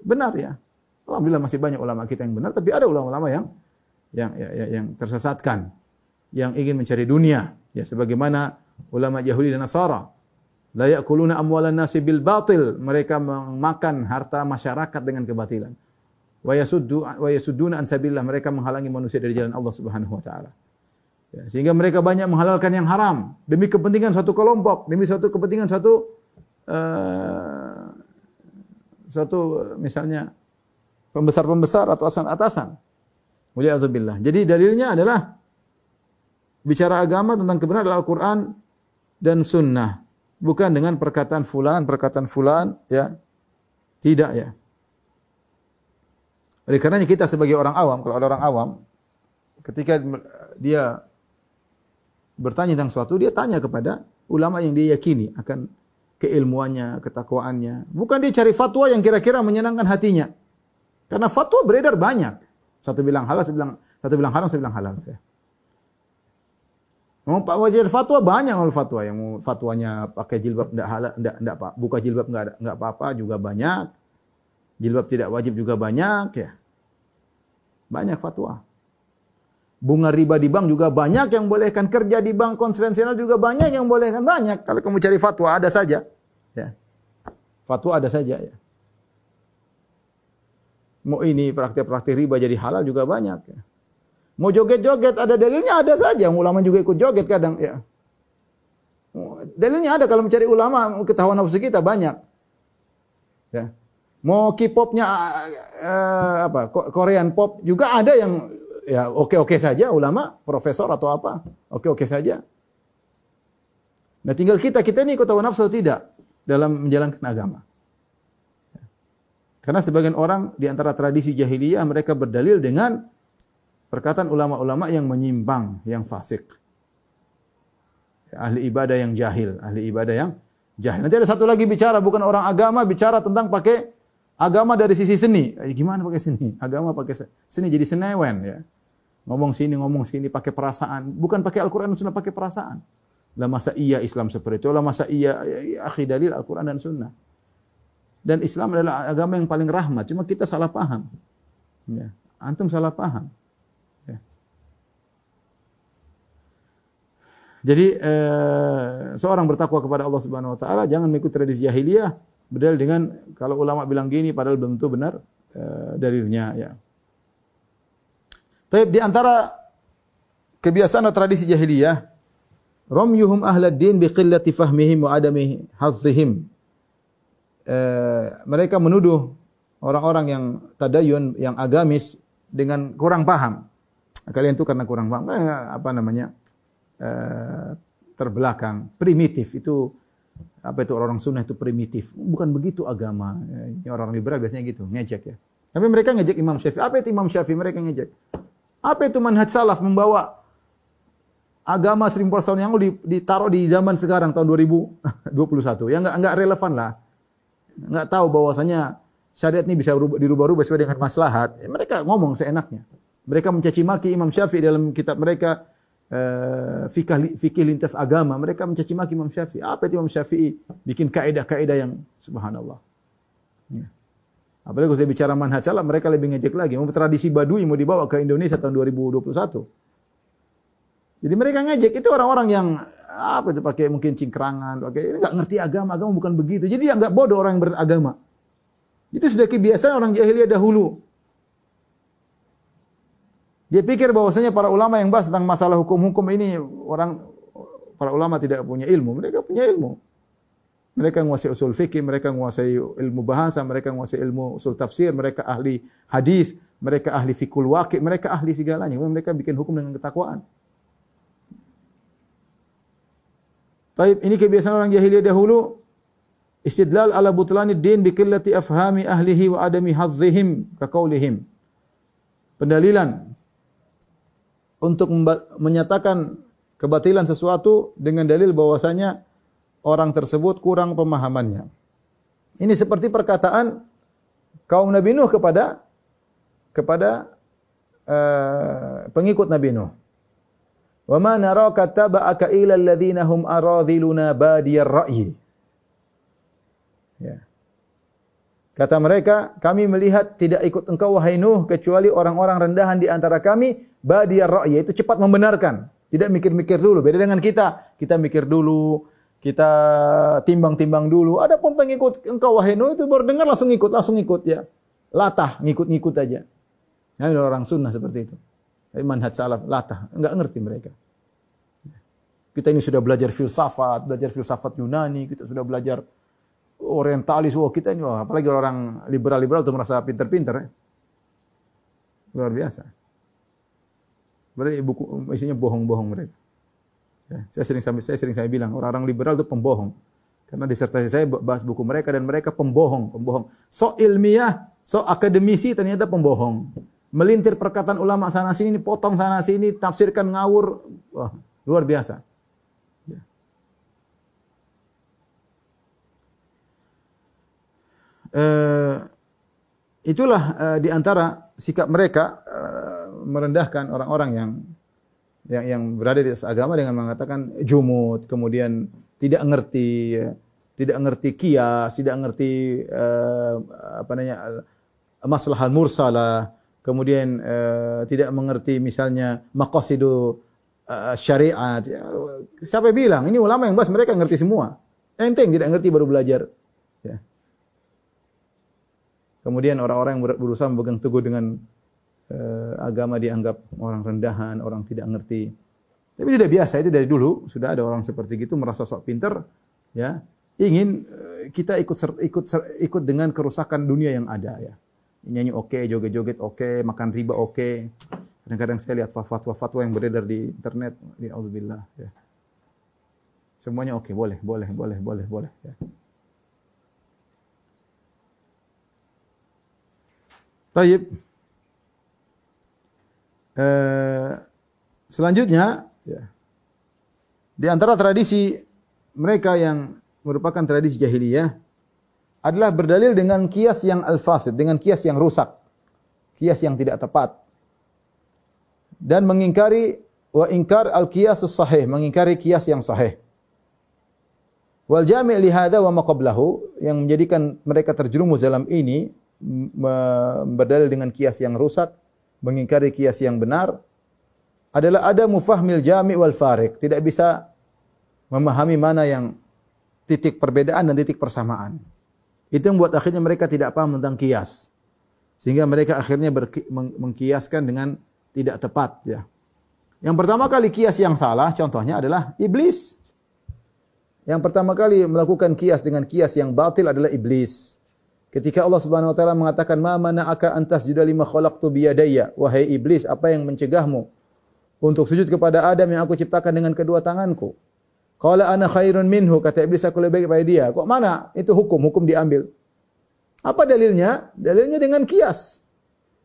benar ya. Alhamdulillah masih banyak ulama kita yang benar, tapi ada ulama-ulama yang yang, yang, yang tersesatkan yang ingin mencari dunia ya sebagaimana ulama Yahudi dan Nasara La ya'kuluna amwalan nasi bil batil. Mereka memakan harta masyarakat dengan kebatilan. Wa yasuddu wa yasudduna an sabilillah. Mereka menghalangi manusia dari jalan Allah Subhanahu wa taala. Ya, sehingga mereka banyak menghalalkan yang haram demi kepentingan suatu kelompok, demi suatu kepentingan suatu uh, suatu misalnya pembesar-pembesar atau atasan-atasan. Waliyadzubillah. Jadi dalilnya adalah bicara agama tentang kebenaran adalah Al-Quran dan Sunnah. Bukan dengan perkataan fulan, perkataan fulan, ya. Tidak ya. Oleh karenanya kita sebagai orang awam, kalau ada orang awam, ketika dia bertanya tentang sesuatu, dia tanya kepada ulama yang dia yakini akan keilmuannya, ketakwaannya. Bukan dia cari fatwa yang kira-kira menyenangkan hatinya. Karena fatwa beredar banyak. Satu bilang halal, satu bilang satu bilang haram, satu bilang halal. Ya. Mau Pak Wajir fatwa banyak kalau fatwa yang fatwanya pakai jilbab enggak halal enggak enggak Pak buka jilbab enggak enggak apa-apa juga banyak. Jilbab tidak wajib juga banyak ya. Banyak fatwa. Bunga riba di bank juga banyak yang bolehkan kerja di bank konvensional juga banyak yang bolehkan banyak. Kalau kamu cari fatwa ada saja. Ya. Fatwa ada saja ya. Mau ini praktik-praktik riba jadi halal juga banyak ya. Mau joget-joget ada dalilnya ada saja. Ulama juga ikut joget kadang ya. Dalilnya ada kalau mencari ulama ketahuan nafsu kita banyak. Ya. Mau K-popnya uh, apa Korean pop juga ada yang ya oke-oke saja ulama, profesor atau apa. Oke-oke saja. Nah, tinggal kita kita ini ikut hawa nafsu atau tidak dalam menjalankan agama. Karena sebagian orang di antara tradisi jahiliyah mereka berdalil dengan Perkataan ulama-ulama yang menyimpang, yang fasik. Ahli ibadah yang jahil, ahli ibadah yang jahil. Nanti ada satu lagi bicara, bukan orang agama, bicara tentang pakai agama dari sisi seni. Eh, gimana pakai seni? Agama pakai seni jadi senewen ya. Ngomong sini, ngomong sini, pakai perasaan. Bukan pakai Al-Quran dan Sunnah, pakai perasaan. Lah masa iya Islam seperti itu? Lah masa iya, ya, ya, akhi dalil Al-Quran dan Sunnah. Dan Islam adalah agama yang paling rahmat. Cuma kita salah paham. Ya. Antum salah paham. Jadi eh, seorang bertakwa kepada Allah Subhanahu wa taala jangan mengikuti tradisi jahiliyah berdalil dengan kalau ulama bilang gini padahal belum tentu benar eh, dalilnya ya. Tapi di antara kebiasaan atau tradisi jahiliyah ramyuhum ahlad din fahmihim wa adami hadzihim. Eh, mereka menuduh orang-orang yang tadayun, yang agamis dengan kurang paham. Kalian itu karena kurang paham, eh, apa namanya? Eh, terbelakang, primitif itu apa itu orang sunnah itu primitif. Bukan begitu agama. Ini orang liberal biasanya gitu, ngejek ya. Tapi mereka ngejek Imam Syafi'i. Apa itu Imam Syafi'i? Mereka ngejek. Apa itu manhaj salaf membawa agama 1400 tahun yang ditaruh di zaman sekarang tahun 2021. Yang enggak enggak relevan lah. Enggak tahu bahwasanya syariat ini bisa dirubah-rubah sesuai dengan maslahat. mereka ngomong seenaknya. Mereka mencaci maki Imam Syafi'i dalam kitab mereka uh, fikih, fikih lintas agama, mereka mencaci maki Imam Syafi'i. Apa itu Imam Syafi'i? Bikin kaidah-kaidah yang subhanallah. Ya. Apalagi kalau saya bicara manhaj salah, mereka lebih ngejek lagi. Mau tradisi Badui mau dibawa ke Indonesia tahun 2021. Jadi mereka ngejek itu orang-orang yang apa itu pakai mungkin cingkrangan, pakai ini enggak ngerti agama, agama bukan begitu. Jadi dia enggak bodoh orang yang beragama. Itu sudah kebiasaan orang jahiliyah dahulu. Dia pikir bahwasanya para ulama yang bahas tentang masalah hukum-hukum ini orang para ulama tidak punya ilmu, mereka punya ilmu. Mereka menguasai usul fikih, mereka menguasai ilmu bahasa, mereka menguasai ilmu usul tafsir, mereka ahli hadis, mereka ahli fikul waqi, mereka ahli segalanya. Mereka bikin hukum dengan ketakwaan. Taib, ini kebiasaan orang jahiliyah dahulu. Istidlal ala butlani din bi qillati afhami ahlihi wa adami hadzihim ka qaulihim. Pendalilan untuk menyatakan kebatilan sesuatu dengan dalil bahwasanya orang tersebut kurang pemahamannya. Ini seperti perkataan kaum Nabi Nuh kepada kepada uh, pengikut Nabi Nuh. Wa ma naraka taba'aka ila alladhina hum aradhiluna badiyar ra'yi. Ya. Kata mereka, kami melihat tidak ikut engkau wahai Nuh kecuali orang-orang rendahan di antara kami, badiyar ra'ya itu cepat membenarkan, tidak mikir-mikir dulu. Beda dengan kita, kita mikir dulu, kita timbang-timbang dulu. Ada pun pengikut engkau wahai Nuh itu baru dengar langsung ikut, langsung ikut ya. Latah, ngikut-ngikut aja. Ya, orang sunnah seperti itu. Tapi manhaj salaf, latah, enggak ngerti mereka. Kita ini sudah belajar filsafat, belajar filsafat Yunani, kita sudah belajar orientalis, wah kita ini, wah, apalagi orang liberal-liberal itu merasa pinter-pinter ya. Luar biasa. Berarti buku isinya bohong-bohong mereka. Ya, saya sering sampai saya sering saya bilang orang-orang liberal itu pembohong. Karena disertasi saya bahas buku mereka dan mereka pembohong, pembohong. So ilmiah, so akademisi ternyata pembohong. Melintir perkataan ulama sana sini, potong sana sini, tafsirkan ngawur. Wah, luar biasa. Ya. Uh, itulah uh, di antara sikap mereka uh, merendahkan orang-orang yang yang yang berada di atas agama dengan mengatakan jumud, kemudian tidak ngerti tidak ngerti kias, tidak ngerti uh, apa namanya maslahal mursalah, kemudian uh, tidak mengerti misalnya maqasidu uh, syariat. Ya, siapa bilang? Ini ulama yang bahas mereka ngerti semua. Enteng tidak ngerti baru belajar. Kemudian orang-orang yang berusaha memegang teguh dengan uh, agama dianggap orang rendahan, orang tidak ngerti. Tapi tidak biasa itu dari dulu sudah ada orang seperti itu merasa sok pinter, ya ingin uh, kita ikut ikut ikut dengan kerusakan dunia yang ada ya. Nyanyi oke, okay, joget-joget oke, okay, makan riba oke. Okay. Kadang-kadang saya lihat fatwa-fatwa yang beredar di internet, ya Allah ya. Semuanya oke, okay, boleh, boleh, boleh, boleh, boleh. Ya. Taib. Eh, selanjutnya, ya, di antara tradisi mereka yang merupakan tradisi jahiliyah adalah berdalil dengan kias yang al-fasid, dengan kias yang rusak, kias yang tidak tepat. Dan mengingkari wa ingkar al-qiyas sahih, mengingkari kias yang sahih. Wal jami' li hadha wa maqablahu yang menjadikan mereka terjerumus dalam ini berdalil dengan kias yang rusak mengingkari kias yang benar adalah ada mufahmil jami wal farik. Tidak bisa memahami mana yang titik perbedaan dan titik persamaan. Itu yang membuat akhirnya mereka tidak paham tentang kias. Sehingga mereka akhirnya mengkiaskan dengan tidak tepat ya. Yang pertama kali kias yang salah contohnya adalah iblis. Yang pertama kali melakukan kias dengan kias yang batil adalah iblis. Ketika Allah Subhanahu wa taala mengatakan ma mana'aka antas juda lima khalaqtu biyadayya wahai iblis apa yang mencegahmu untuk sujud kepada Adam yang aku ciptakan dengan kedua tanganku. Qala ana khairun minhu kata iblis aku lebih baik daripada dia. Kok mana? Itu hukum, hukum diambil. Apa dalilnya? Dalilnya dengan kias.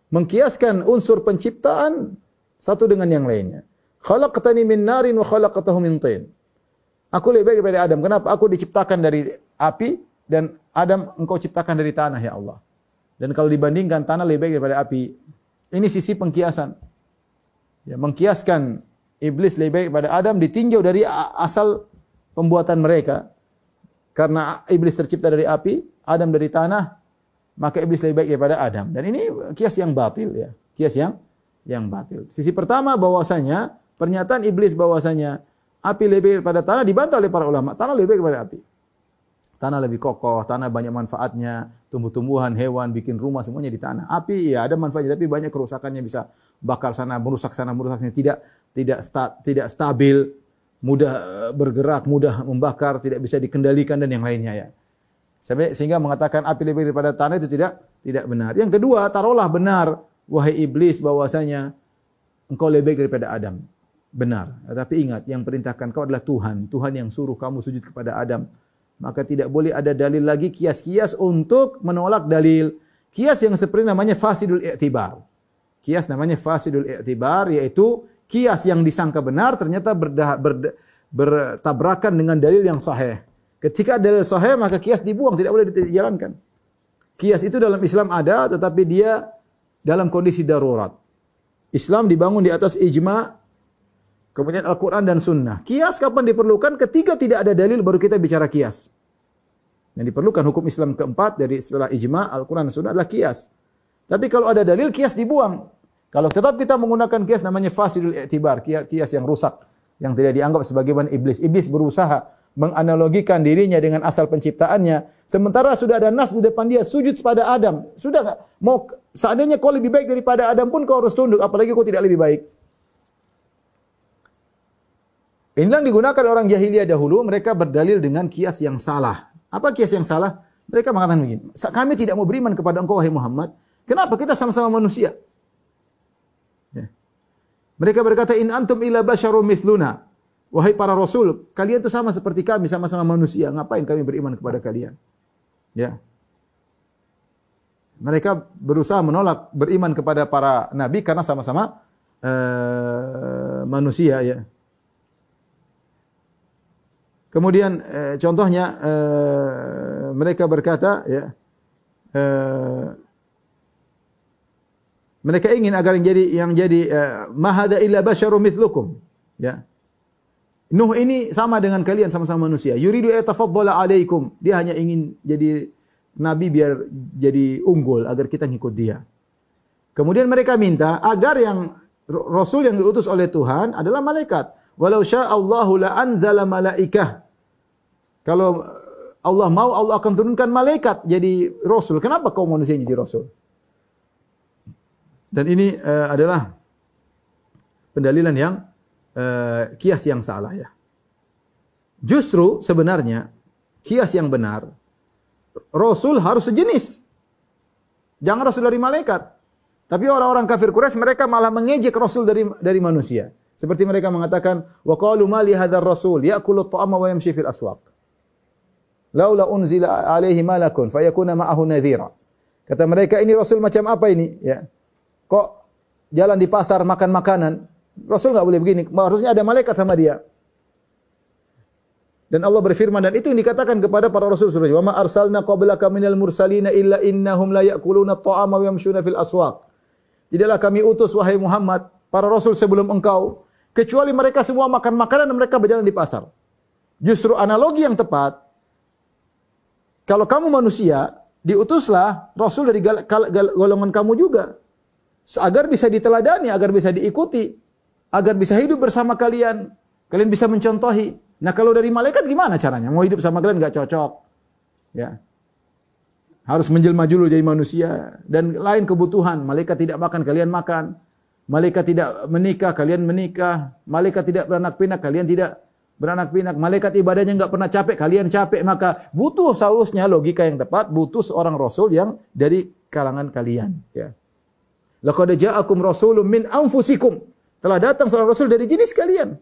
Mengkiaskan unsur penciptaan satu dengan yang lainnya. Khalaqtani min narin wa khalaqtahu min tin. Aku lebih baik daripada Adam. Kenapa? Aku diciptakan dari api, dan Adam engkau ciptakan dari tanah ya Allah. Dan kalau dibandingkan tanah lebih baik daripada api. Ini sisi pengkiasan. Ya, mengkiaskan iblis lebih baik daripada Adam ditinjau dari asal pembuatan mereka. Karena iblis tercipta dari api, Adam dari tanah, maka iblis lebih baik daripada Adam. Dan ini kias yang batil ya. Kias yang yang batil. Sisi pertama bahwasanya pernyataan iblis bahwasanya api lebih daripada tanah dibantah oleh para ulama. Tanah lebih baik daripada api. Tanah lebih kokoh, tanah banyak manfaatnya, tumbuh-tumbuhan, hewan, bikin rumah semuanya di tanah. Api ya ada manfaatnya tapi banyak kerusakannya bisa bakar sana, merusak sana, merusak sini, tidak tidak sta, tidak stabil, mudah eh, bergerak, mudah membakar, tidak bisa dikendalikan dan yang lainnya ya. Sehingga mengatakan api lebih daripada tanah itu tidak tidak benar. Yang kedua, taruhlah benar wahai iblis bahwasanya engkau lebih daripada Adam. Benar. Tapi ingat, yang perintahkan kau adalah Tuhan. Tuhan yang suruh kamu sujud kepada Adam maka tidak boleh ada dalil lagi kias-kias untuk menolak dalil. Kias yang seperti namanya fasidul i'tibar. Kias namanya fasidul i'tibar yaitu kias yang disangka benar ternyata berda, berda, bertabrakan dengan dalil yang sahih. Ketika dalil sahih maka kias dibuang, tidak boleh dijalankan. Kias itu dalam Islam ada tetapi dia dalam kondisi darurat. Islam dibangun di atas ijma Kemudian Al-Quran dan Sunnah. Kias kapan diperlukan? Ketika tidak ada dalil baru kita bicara kias. Yang diperlukan hukum Islam keempat dari setelah ijma, Al-Quran dan Sunnah adalah kias. Tapi kalau ada dalil, kias dibuang. Kalau tetap kita menggunakan kias namanya fasidul i'tibar, kias, yang rusak. Yang tidak dianggap sebagai iblis. Iblis berusaha menganalogikan dirinya dengan asal penciptaannya, sementara sudah ada nas di depan dia sujud pada Adam. Sudah nggak? Mau seandainya kau lebih baik daripada Adam pun kau harus tunduk, apalagi kau tidak lebih baik. Inilah yang digunakan orang jahiliyah dahulu, mereka berdalil dengan kias yang salah. Apa kias yang salah? Mereka mengatakan begini, kami tidak mau beriman kepada engkau wahai Muhammad. Kenapa? Kita sama-sama manusia. Ya. Mereka berkata, in antum illa basyarum mithluna. Wahai para rasul, kalian itu sama seperti kami, sama-sama manusia. Ngapain kami beriman kepada kalian? Ya. Mereka berusaha menolak beriman kepada para nabi karena sama-sama uh, manusia ya. Kemudian uh, contohnya uh, mereka berkata ya uh, mereka ingin agar yang jadi yang jadi uh, mahada illa basyarum mithlukum ya Nuh ini sama dengan kalian sama-sama manusia. Yuridu yatafaddala alaikum. Dia hanya ingin jadi nabi biar jadi unggul agar kita ngikut dia. Kemudian mereka minta agar yang rasul yang diutus oleh Tuhan adalah malaikat. Walau Allahu la anzala malaikah. Kalau Allah mau Allah akan turunkan malaikat jadi rasul. Kenapa kau manusia jadi rasul? Dan ini uh, adalah pendalilan yang uh, kias yang salah ya. Justru sebenarnya kias yang benar Rasul harus sejenis. Jangan Rasul dari malaikat. Tapi orang-orang kafir Quraisy mereka malah mengejek Rasul dari dari manusia. Seperti mereka mengatakan, "Wa qalu ma li hadzal rasul ya'kulu at-ta'ama wa yamshi fil aswaq." Laula unzila alaihi malakun fayakuna ma'ahu nadhira. Kata mereka, ini Rasul macam apa ini? Ya. Kok jalan di pasar makan makanan? Rasul enggak boleh begini. Harusnya ada malaikat sama dia. Dan Allah berfirman dan itu yang dikatakan kepada para rasul surah. Wa ma arsalna qablaka minal mursalina illa innahum la ya'kuluna at-ta'ama wa yamshuna fil aswaq. Tidaklah kami utus wahai Muhammad para rasul sebelum engkau kecuali mereka semua makan makanan dan mereka berjalan di pasar. Justru analogi yang tepat kalau kamu manusia diutuslah rasul dari golongan kamu juga agar bisa diteladani, agar bisa diikuti agar bisa hidup bersama kalian. Kalian bisa mencontohi. Nah kalau dari malaikat gimana caranya? Mau hidup sama kalian nggak cocok. Ya. Harus menjelma dulu jadi manusia. Dan lain kebutuhan. Malaikat tidak makan, kalian makan. Malaikat tidak menikah, kalian menikah. Malaikat tidak beranak pinak, kalian tidak beranak pinak. Malaikat ibadahnya nggak pernah capek, kalian capek. Maka butuh seharusnya logika yang tepat, butuh seorang rasul yang dari kalangan kalian. Ya. Laqad ja'akum rasulun min anfusikum. Telah datang seorang rasul dari jenis kalian.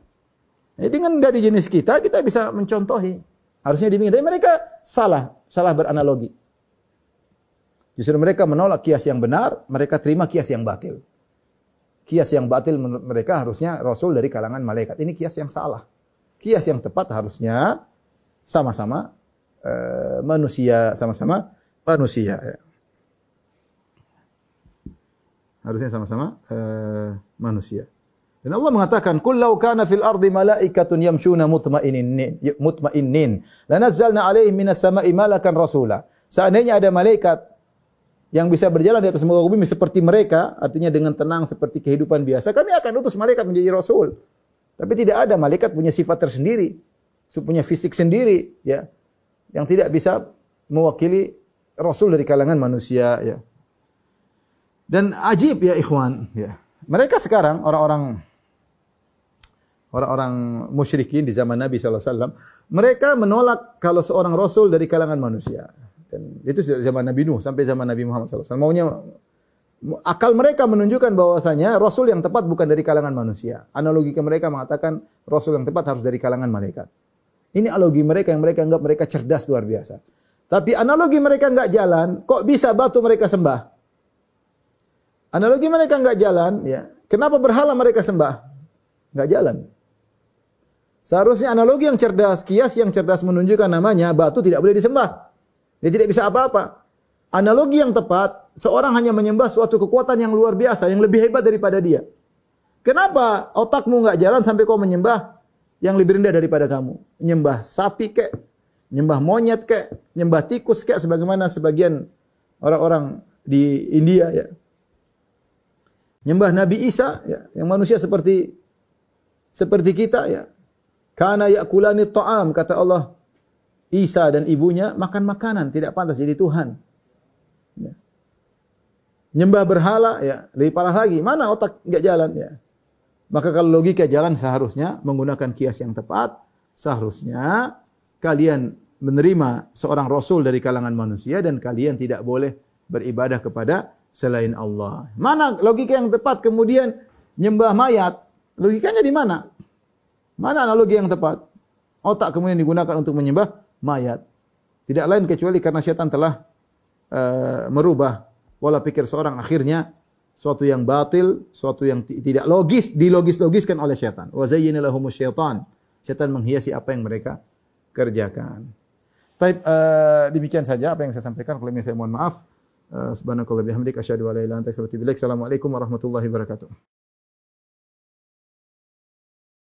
Ya, dengan dari jenis kita, kita bisa mencontohi. Harusnya demikian. Tapi mereka salah, salah beranalogi. Justru mereka menolak kias yang benar, mereka terima kias yang batil. Kias yang batil menurut mereka harusnya rasul dari kalangan malaikat. Ini kias yang salah. Kias yang tepat harusnya sama-sama uh, manusia, sama-sama manusia. Ya. Harusnya sama-sama uh, manusia. Dan Allah mengatakan, "Qul law kana fil ardi malaikatun yamshuna mutmainnin mutmainnin, lanazzalna 'alaihim minas sama'i malakan rasula." Seandainya ada malaikat yang bisa berjalan di atas muka bumi seperti mereka, artinya dengan tenang seperti kehidupan biasa, kami akan utus malaikat menjadi rasul. Tapi tidak ada malaikat punya sifat tersendiri, punya fisik sendiri, ya, yang tidak bisa mewakili rasul dari kalangan manusia, ya. Dan ajib ya ikhwan, ya. Mereka sekarang orang-orang orang-orang musyrikin di zaman Nabi SAW, mereka menolak kalau seorang rasul dari kalangan manusia. Dan itu sudah zaman Nabi Nuh sampai zaman Nabi Muhammad SAW. Maunya akal mereka menunjukkan bahwasanya rasul yang tepat bukan dari kalangan manusia. Analogi mereka mengatakan rasul yang tepat harus dari kalangan malaikat. Ini analogi mereka yang mereka anggap mereka cerdas luar biasa. Tapi analogi mereka enggak jalan, kok bisa batu mereka sembah? Analogi mereka enggak jalan, ya. Kenapa berhala mereka sembah? Enggak jalan. Seharusnya analogi yang cerdas, kias yang cerdas menunjukkan namanya batu tidak boleh disembah. Dia tidak bisa apa-apa. Analogi yang tepat, seorang hanya menyembah suatu kekuatan yang luar biasa, yang lebih hebat daripada dia. Kenapa otakmu nggak jalan sampai kau menyembah yang lebih rendah daripada kamu? Menyembah sapi kek, menyembah monyet kek, menyembah tikus kek, sebagaimana sebagian orang-orang di India ya. Menyembah Nabi Isa ya, yang manusia seperti seperti kita ya. Kana yakulani ta'am kata Allah. Isa dan ibunya makan makanan, tidak pantas jadi Tuhan. Ya. Nyembah berhala ya lebih parah lagi. Mana otak enggak jalan ya. Maka kalau logika jalan seharusnya menggunakan kias yang tepat, seharusnya kalian menerima seorang rasul dari kalangan manusia dan kalian tidak boleh beribadah kepada selain Allah. Mana logika yang tepat kemudian nyembah mayat? Logikanya di mana? Mana analogi yang tepat? Otak kemudian digunakan untuk menyembah mayat. Tidak lain kecuali karena syaitan telah uh, merubah pola pikir seorang akhirnya suatu yang batil, suatu yang tidak logis dilogis-logiskan oleh syaitan. Wa zayyana syaitan. Syaitan menghiasi apa yang mereka kerjakan. Baik, uh, demikian saja apa yang saya sampaikan. Kalau saya mohon maaf. Uh, Subhanakallah bihamdik asyhadu an la ilaha anta wa. Assalamualaikum warahmatullahi wabarakatuh.